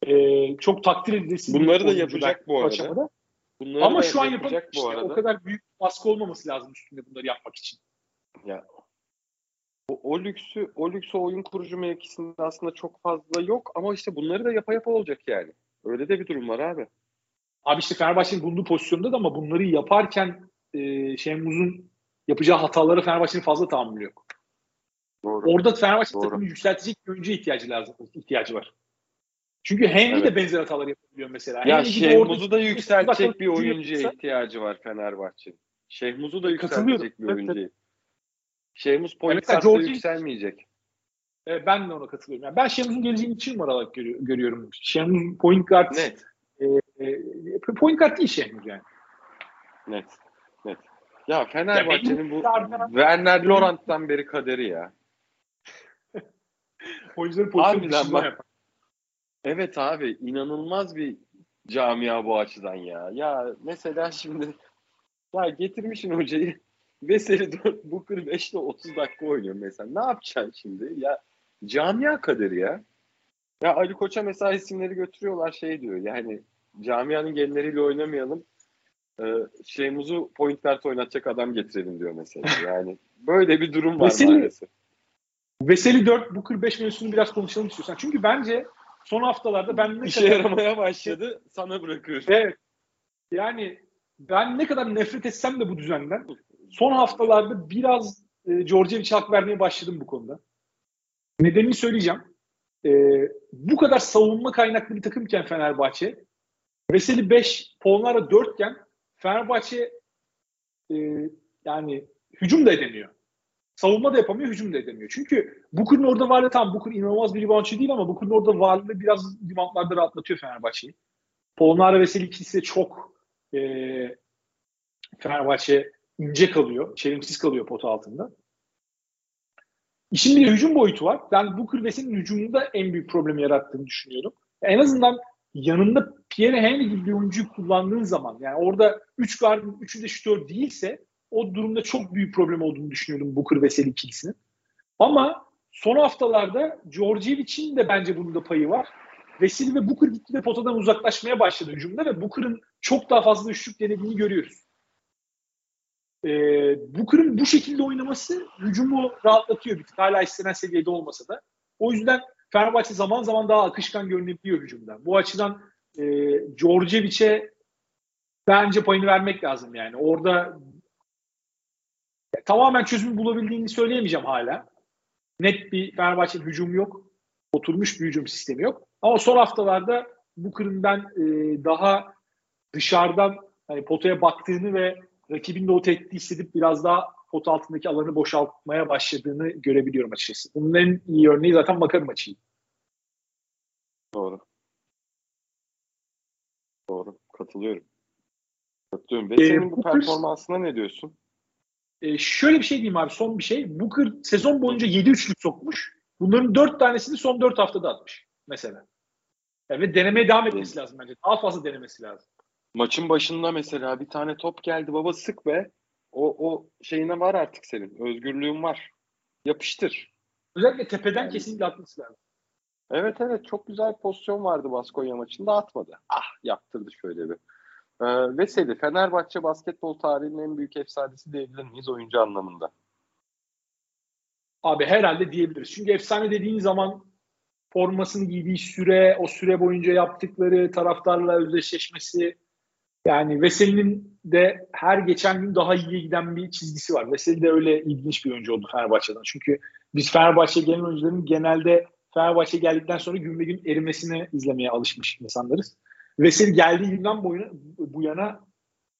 Ee, çok takdir edilesi. Bunları da yapacak bu arada. Aşamada. Bunları Ama şu an yapacak bu arada. O kadar büyük baskı olmaması lazım üstünde bunları yapmak için. Ya o, o lüksü o lüksü oyun kurucu mevkisinde aslında çok fazla yok ama işte bunları da yapa yapa olacak yani. Öyle de bir durum var abi. Abi işte Fenerbahçe'nin bulunduğu pozisyonda da ama bunları yaparken e, Şemuz'un yapacağı hataları Fenerbahçe'nin fazla tahammülü yok. Doğru. Orada Fenerbahçe Doğru. takımı yükseltecek bir oyuncu ihtiyacı lazım, ihtiyacı var. Çünkü Henry evet. de benzer hatalar yapabiliyor mesela. Ya Şehmuz'u da yükseltecek bir oyuncuya ihtiyacı var Fenerbahçe'nin. Şehmuz'u da yükseltecek bir oyuncu. Evet. Şehmuz point evet, George... yükselmeyecek. E, ben de ona katılıyorum. Yani ben Şehmuz'un geleceğini için olarak görü- görüyorum. Şehmuz point guard Net. E, e, point guard değil Şehmuz yani. Net. Net. Ya Fenerbahçe'nin bu Werner Laurent'tan beri kaderi ya. (laughs) Oyuncuların pozisyonu yapar. Evet abi inanılmaz bir camia bu açıdan ya. Ya mesela (laughs) şimdi ya getirmişin hocayı Veseli (laughs) 4 Booker 5'te 30 dakika oynuyor mesela. Ne yapacaksın şimdi? Ya camia kaderi ya. Ya Ali Koç'a mesela isimleri götürüyorlar şey diyor yani camianın genleriyle oynamayalım. Ee, şeyimizi point guard oynatacak adam getirelim diyor mesela. (laughs) Yani böyle bir durum var Veseli, maalesef. Veseli 4 Booker 5 mevzusunu biraz konuşalım istiyorsan. Çünkü bence son haftalarda ben ne İşe kadar... yaramaya başladı sana bırakıyorum. Evet. Yani ben ne kadar nefret etsem de bu düzenden son haftalarda biraz e, Djordjevic'e hak vermeye başladım bu konuda. Nedenini söyleyeceğim. E, bu kadar savunma kaynaklı bir takımken Fenerbahçe Veseli 5, Polnara 4 iken Fenerbahçe e, yani hücum da edemiyor. Savunma da yapamıyor, hücum da edemiyor. Çünkü Booker'ın orada varlığı tam Booker inanılmaz bir reboundçı değil ama Booker'ın orada varlığı biraz reboundlarda rahatlatıyor Fenerbahçe'yi. Polnara Veseli ikisi de çok e, Fenerbahçe ince kalıyor, çelimsiz kalıyor pot altında. İşin bir hücum boyutu var. Ben Booker Veseli'nin hücumunda en büyük problemi yarattığını düşünüyorum. En azından yanında Pierre Henry gibi bir oyuncuyu kullandığın zaman yani orada 3 gardın 3'ü de şütör değilse o durumda çok büyük problem olduğunu düşünüyorum Booker Veseli ikilisinin. Ama son haftalarda Djordjevic'in de bence bunda payı var. Veseli ve Booker gitti de potadan uzaklaşmaya başladı hücumda ve Booker'ın çok daha fazla üçlük denediğini görüyoruz. Ee, Booker'ın bu şekilde oynaması hücumu rahatlatıyor bir tık. Hala istenen seviyede olmasa da. O yüzden Fenerbahçe zaman zaman daha akışkan görünebiliyor hücumda. Bu açıdan e, Djordjevic'e bence payını vermek lazım yani. Orada tamamen çözüm bulabildiğini söyleyemeyeceğim hala. Net bir Fenerbahçe hücum yok. Oturmuş bir hücum sistemi yok. Ama son haftalarda Booker'ın ben e, daha dışarıdan hani potaya baktığını ve rakibin de o tehdidi hissedip biraz daha pot altındaki alanı boşaltmaya başladığını görebiliyorum açıkçası. Bunun en iyi örneği zaten Makar maçıydı. Doğru. Doğru. Katılıyorum. Katılıyorum. Beşiktaş'ın ee, bu performansına ne diyorsun? E, şöyle bir şey diyeyim abi son bir şey. Booker sezon boyunca 7 üçlük sokmuş. Bunların 4 tanesini son 4 haftada atmış mesela. Yani ve denemeye devam etmesi lazım bence. Daha fazla denemesi lazım. Maçın başında mesela bir tane top geldi baba sık be. O, o şeyine var artık senin. Özgürlüğün var. Yapıştır. Özellikle tepeden yani, kesinlikle atması lazım. Evet evet çok güzel pozisyon vardı Baskonya maçında atmadı. Ah yaptırdı şöyle bir. Ee, Veseli Fenerbahçe basketbol tarihinin en büyük efsanesi diyebilir miyiz oyuncu anlamında? Abi herhalde diyebiliriz. Çünkü efsane dediğin zaman formasını giydiği süre, o süre boyunca yaptıkları taraftarla özdeşleşmesi yani Veseli'nin de her geçen gün daha iyiye giden bir çizgisi var. Veseli de öyle ilginç bir oyuncu oldu Fenerbahçe'den. Çünkü biz Fenerbahçe gelen oyuncuların genelde Fenerbahçe geldikten sonra gün gün erimesini izlemeye alışmış insanlarız. Veseli geldiği günden boyuna, bu yana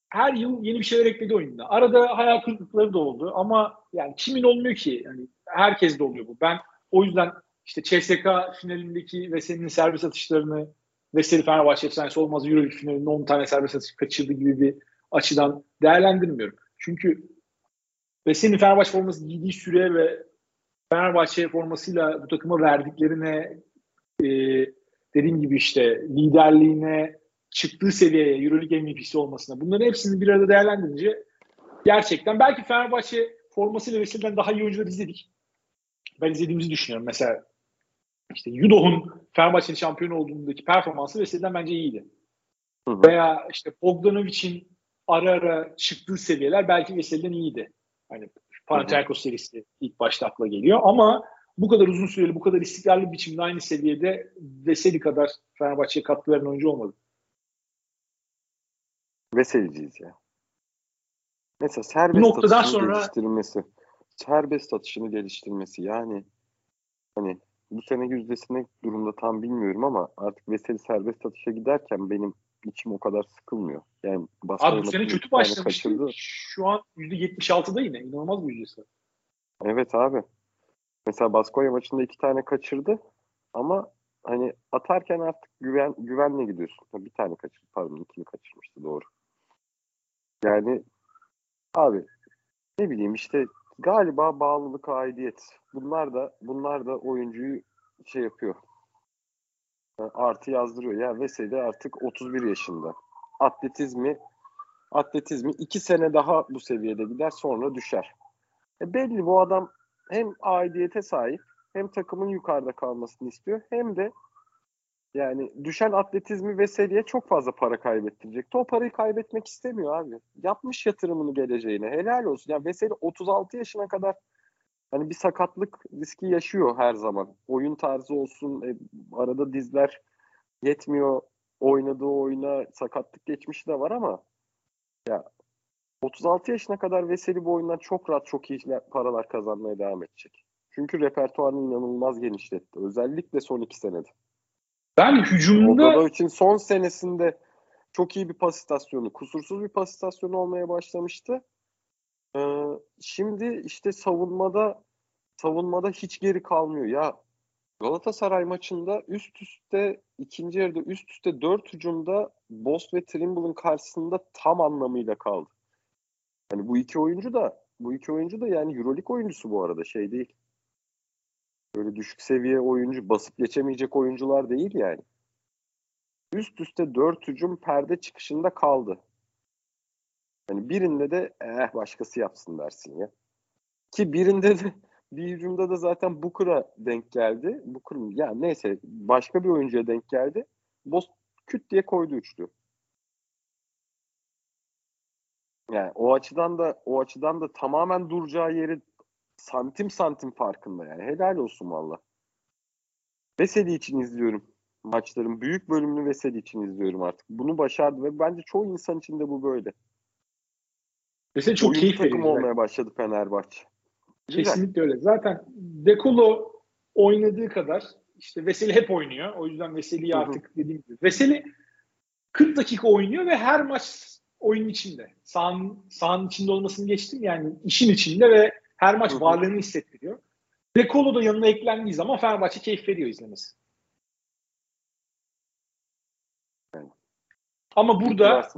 her yıl yeni bir şeyler ekledi oyunda. Arada hayal kırıklıkları da oldu ama yani kimin olmuyor ki? Yani herkes de oluyor bu. Ben o yüzden işte CSK finalindeki Veseli'nin servis atışlarını Veseli Fenerbahçe efsanesi olmaz Euroleague finalinde 10 tane servis atış kaçırdı gibi bir açıdan değerlendirmiyorum. Çünkü Veseli'nin Fenerbahçe forması giydiği süre ve Fenerbahçe formasıyla bu takıma verdiklerine e, dediğim gibi işte liderliğine çıktığı seviyeye Euroleague MVP'si olmasına bunların hepsini bir arada değerlendirince gerçekten belki Fenerbahçe formasıyla Veseli'den daha iyi oyuncular izledik. Ben izlediğimizi düşünüyorum. Mesela işte Yudoh'un Fenerbahçe'nin şampiyon olduğundaki performansı Veseli'den bence iyiydi. Hı hı. Veya işte Bogdanovic'in ara ara çıktığı seviyeler belki Veseli'den iyiydi. Hani Panathinaikos serisi ilk başta akla geliyor ama bu kadar uzun süreli, bu kadar istikrarlı biçimde aynı seviyede Veseli kadar Fenerbahçe'ye katkı veren oyuncu olmadı. Veseliciyiz ya. Mesela serbest noktadan sonra geliştirmesi. Serbest atışını geliştirmesi yani hani bu sene yüzdesine durumda tam bilmiyorum ama artık Veseli serbest atışa giderken benim içim o kadar sıkılmıyor. Yani Abi bu sene kötü başlamıştı. Şu an %76'da yine. inanılmaz bir yüzdesi. Evet abi. Mesela Baskonya maçında iki tane kaçırdı ama hani atarken artık güven güvenle gidiyorsun. Bir tane kaçırdı pardon ikini kaçırmıştı doğru. Yani abi ne bileyim işte galiba bağlılık aidiyet. Bunlar da bunlar da oyuncuyu şey yapıyor. Artı yazdırıyor. Ya Veseli artık 31 yaşında. Atletizmi atletizmi iki sene daha bu seviyede gider sonra düşer. E belli bu adam hem aidiyete sahip hem takımın yukarıda kalmasını istiyor hem de yani düşen atletizmi Veseli'ye çok fazla para kaybettirecek. O parayı kaybetmek istemiyor abi. Yapmış yatırımını geleceğine. Helal olsun. Yani Veseli 36 yaşına kadar hani bir sakatlık riski yaşıyor her zaman. Oyun tarzı olsun, e, arada dizler yetmiyor. Oynadığı oyuna sakatlık geçmişi de var ama ya 36 yaşına kadar Veseli bu oyundan çok rahat çok iyi paralar kazanmaya devam edecek. Çünkü repertuarını inanılmaz genişletti. Özellikle son iki senede. Ben hücumda... için son senesinde çok iyi bir pas istasyonu, kusursuz bir pas istasyonu olmaya başlamıştı. Ee, şimdi işte savunmada savunmada hiç geri kalmıyor. Ya Galatasaray maçında üst üste ikinci yarıda üst üste dört hücumda Boss ve Trimble'ın karşısında tam anlamıyla kaldı. Hani bu iki oyuncu da bu iki oyuncu da yani Euroleague oyuncusu bu arada şey değil. Böyle düşük seviye oyuncu basıp geçemeyecek oyuncular değil yani. Üst üste dört hücum perde çıkışında kaldı. Hani birinde de eh başkası yapsın dersin ya. Ki birinde de (laughs) bir hücumda da zaten Booker'a denk geldi. Booker ya neyse başka bir oyuncuya denk geldi. Boss küt diye koydu üçlü. Yani o açıdan da o açıdan da tamamen duracağı yeri santim santim farkında yani. Helal olsun valla. Veseli için izliyorum maçların. Büyük bölümünü Veseli için izliyorum artık. Bunu başardı ve bence çoğu insan için de bu böyle. Veseli çok keyif takım olmaya başladı Fenerbahçe. Kesinlikle öyle. Zaten Dekolo oynadığı kadar işte Veseli hep oynuyor. O yüzden Veseli'yi artık dediğim gibi. Veseli 40 dakika oynuyor ve her maç oyun içinde. Sahanın, sahanın içinde olmasını geçtim yani işin içinde ve her maç varlığını hissettiriyor. Dekolo da yanına eklendiği zaman Fenerbahçe keyif veriyor izlemesi. Ama burada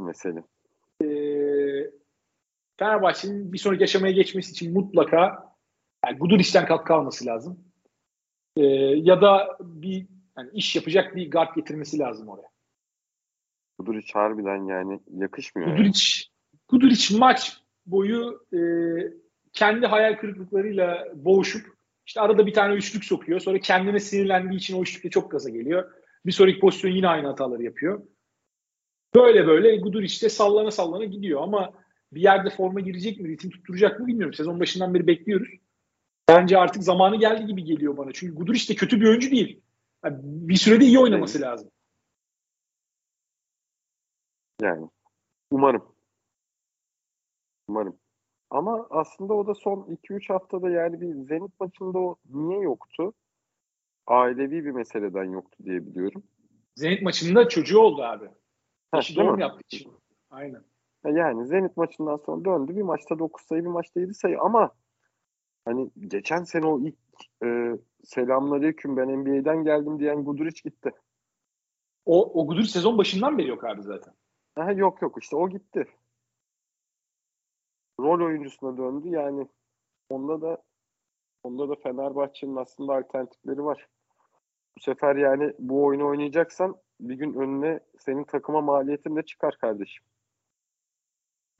e, Fenerbahçe'nin bir sonraki aşamaya geçmesi için mutlaka yani Guduric'den katkı alması lazım. Ee, ya da bir yani iş yapacak bir guard getirmesi lazım oraya. Guduric harbiden yani yakışmıyor. Guduric, yani. Guduric maç boyu e, kendi hayal kırıklıklarıyla boğuşup İşte arada bir tane üçlük sokuyor. Sonra kendine sinirlendiği için o üçlükle çok gaza geliyor. Bir sonraki pozisyon yine aynı hataları yapıyor. Böyle böyle Gudur işte sallana sallana gidiyor ama bir yerde forma girecek mi, ritim tutturacak mı bilmiyorum. Sezon başından beri bekliyoruz. Bence artık zamanı geldi gibi geliyor bana. Çünkü Gudur işte kötü bir oyuncu değil. Yani bir sürede iyi oynaması lazım. Yani umarım. Umarım. Ama aslında o da son 2-3 haftada yani bir Zenit maçında o niye yoktu? Ailevi bir meseleden yoktu diye biliyorum. Zenit maçında çocuğu oldu abi. Değil doğum yaptığı için. Aynen. Yani Zenit maçından sonra döndü. Bir maçta 9 sayı, bir maçta 7 sayı ama hani geçen sene o ilk e, selamünaleyküm ben NBA'den geldim diyen Guduric gitti. O, o Gudur sezon başından beri yok abi zaten. Aha, yok yok işte o gitti. Rol oyuncusuna döndü yani onda da onda da Fenerbahçe'nin aslında alternatifleri var. Bu sefer yani bu oyunu oynayacaksan bir gün önüne senin takıma maliyetin de çıkar kardeşim.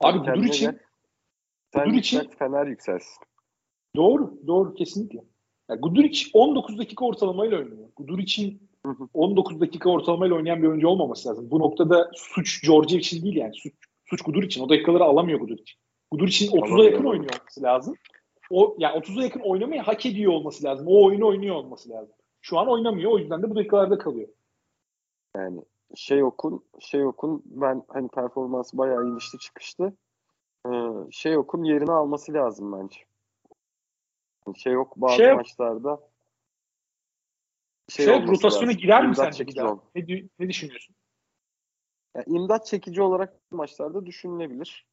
Abi Kendine Gudur için gel. Sen Gudur için- Fener yükselsin. Doğru, doğru kesinlikle. Yani Guduric 19 dakika ortalamayla oynuyor. Guduric'in. 19 dakika ortalamayla oynayan bir oyuncu olmaması lazım. Bu noktada suç George için değil yani. Suç, suç Guduric'in. O dakikaları alamıyor Guduric. Guduric'in 30'a Alamıyor, yakın alamıyor. oynuyor olması lazım. O yani 30'a yakın oynamayı hak ediyor olması lazım. O oyunu oynuyor olması lazım. Şu an oynamıyor. O yüzden de bu dakikalarda kalıyor. Yani şey okun, şey okun ben hani performansı bayağı inişli çıkıştı. Ee, şey okun yerini alması lazım bence. Şey yok bazı Şey- maçlarda Şey, olması rotasyona lazım, girer mi sence Ne, ne düşünüyorsun? Yani imdat çekici olarak maçlarda düşünülebilir.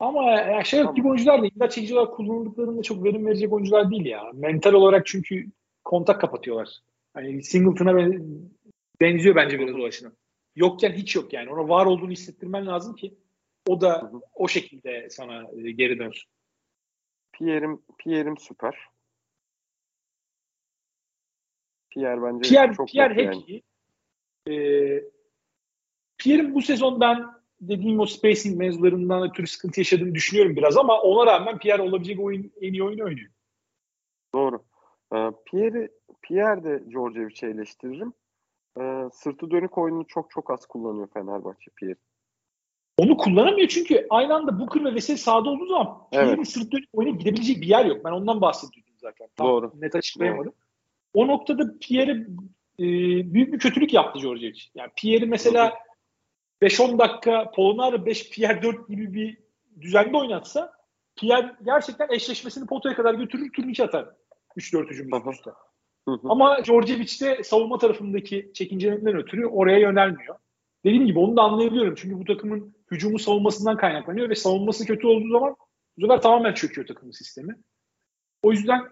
Ama ya şey Tamam. gibi oyuncular da imdat çekici olarak kullanıldıklarında çok verim verecek oyuncular değil ya. Mental olarak çünkü kontak kapatıyorlar. Hani Singleton'a ben- benziyor bence biraz o açıdan. Yokken hiç yok yani. Ona var olduğunu hissettirmen lazım ki o da Hı hı. o şekilde sana e, geri dönsün. Pierre'im Pierre'im süper. Pierre bence Pierre, çok Pierre hep yani. Ee, Pierre'in bu sezon ben dediğim o spacing mevzularından ötürü sıkıntı yaşadığını düşünüyorum biraz ama ona rağmen Pierre olabilecek oyun, en iyi oyunu oynuyor. Doğru. Ee, Pierre, Pierre de Djordjevic'i eleştiririm. Ee, sırtı dönük oyununu çok çok az kullanıyor Fenerbahçe Pierre. Onu kullanamıyor çünkü aynı anda Booker ve Veseli sahada olduğu zaman Evet. Pierre'in sırt dönüp oynayıp gidebilecek bir yer yok. Ben ondan bahsediyordum zaten. Tam Doğru. net açıklayamadım. O noktada Pierre'e e, büyük bir kötülük yaptı Djordjevic. Yani Pierre'i mesela 5-10 dakika Polonara 5 Pierre 4 gibi bir düzende oynatsa Pierre gerçekten eşleşmesini potaya kadar götürür turnike atar. 3-4 hücum üst Hı hı. üste. Hı hı. Ama Djordjevic de savunma tarafındaki çekincelerinden ötürü oraya yönelmiyor. Dediğim gibi onu da anlayabiliyorum. Çünkü bu takımın hücumu savunmasından kaynaklanıyor ve savunması kötü olduğu zaman bu sefer tamamen çöküyor takımın sistemi. O yüzden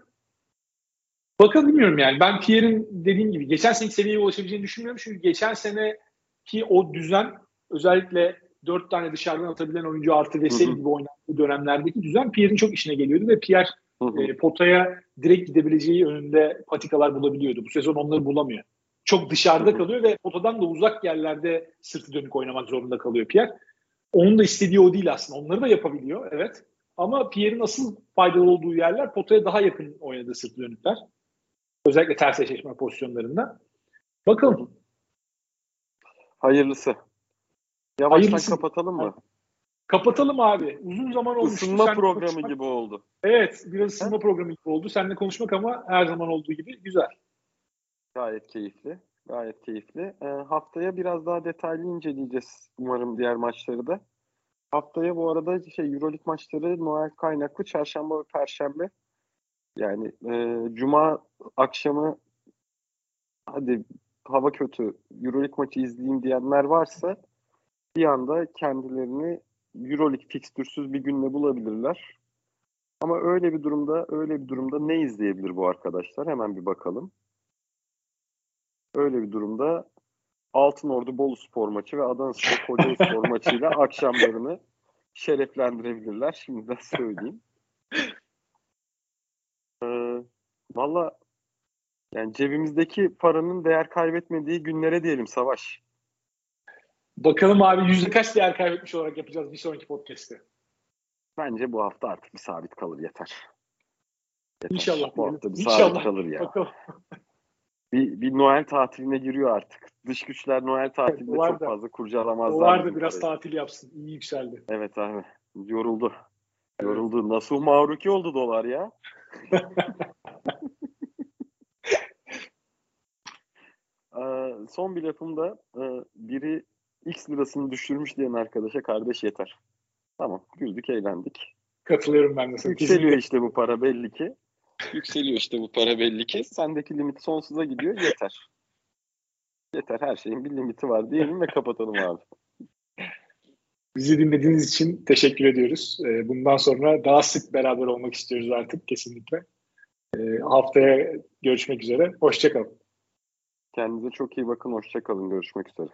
bakalım bilmiyorum yani. Ben Pierre'in dediğim gibi geçen seneki seviyeye ulaşabileceğini düşünmüyorum. Çünkü geçen seneki o düzen özellikle dört tane dışarıdan atabilen oyuncu artı Veseli gibi oynattığı dönemlerdeki düzen Pierre'in çok işine geliyordu ve Pierre Hı hı. e, potaya direkt gidebileceği önünde patikalar bulabiliyordu. Bu sezon onları bulamıyor. Çok dışarıda hı. kalıyor ve potadan da uzak yerlerde sırtı dönük oynamak zorunda kalıyor Pierre. Onun da istediği o değil aslında. Onları da yapabiliyor evet. Ama Pierre'in asıl faydalı olduğu yerler potaya daha yakın oynadığı sırtı dönükler. Özellikle ters eşleşme pozisyonlarında. Bakalım. Hayırlısı. Yavaştan Hayırlısı. kapatalım mı? Kapatalım abi. Uzun zaman olmuştu. Isınma Seninle programı konuşmak- gibi oldu. Evet. Biraz ısınma programı gibi oldu. Seninle konuşmak ama her zaman olduğu gibi güzel. Gayet keyifli. Gayet keyifli. Ee, haftaya biraz daha detaylı inceleyeceğiz umarım diğer maçları da. Haftaya bu arada şey Euroleague maçları Noel kaynaklı çarşamba ve perşembe. Yani e, cuma akşamı hadi hava kötü Euroleague maçı izleyeyim diyenler varsa bir anda kendilerini Euroleague fikstürsüz bir günle bulabilirler. Ama öyle bir durumda öyle bir durumda ne izleyebilir bu arkadaşlar? Hemen bir bakalım. Öyle bir durumda Altınordu Bolu Spor maçı ve Adanaspor Kocaeli Spor (laughs) maçıyla akşamlarını şereflendirebilirler. Şimdiden söyleyeyim. Valla yani cebimizdeki paranın değer kaybetmediği günlere diyelim Savaş. Bakalım abi yüzde kaç değer kaybetmiş olarak yapacağız bir sonraki podcast'te. Bence bu hafta artık bir sabit kalır yeter. Yeter. İnşallah. Bu hafta bir İnşallah. sabit kalır ya. Bakalım. (laughs) Bir, bir Noel tatiline giriyor artık. Dış güçler Noel tatilinde çok da- fazla kurcalamazlar. O var da biraz parayı. tatil yapsın. İyi yükseldi. Evet abi. Yoruldu. Yoruldu. Nasıl Mavruki oldu dolar ya? Ee, son bir lafım da e, biri X lirasını düşürmüş diyen arkadaşa kardeş yeter. Tamam güldük eğlendik. Katılıyorum ben de sana. Yükseliyor işte bu para belli ki. Yükseliyor işte bu para belli ki. Sendeki limit sonsuza gidiyor yeter. Yeter her şeyin bir limiti var diyelim ve kapatalım abi. Bizi dinlediğiniz için teşekkür ediyoruz. Ee, Bundan sonra daha sık beraber olmak istiyoruz artık kesinlikle. Ee, Haftaya görüşmek üzere. Hoşçakalın. Kendinize çok iyi bakın. Hoşçakalın. Görüşmek üzere.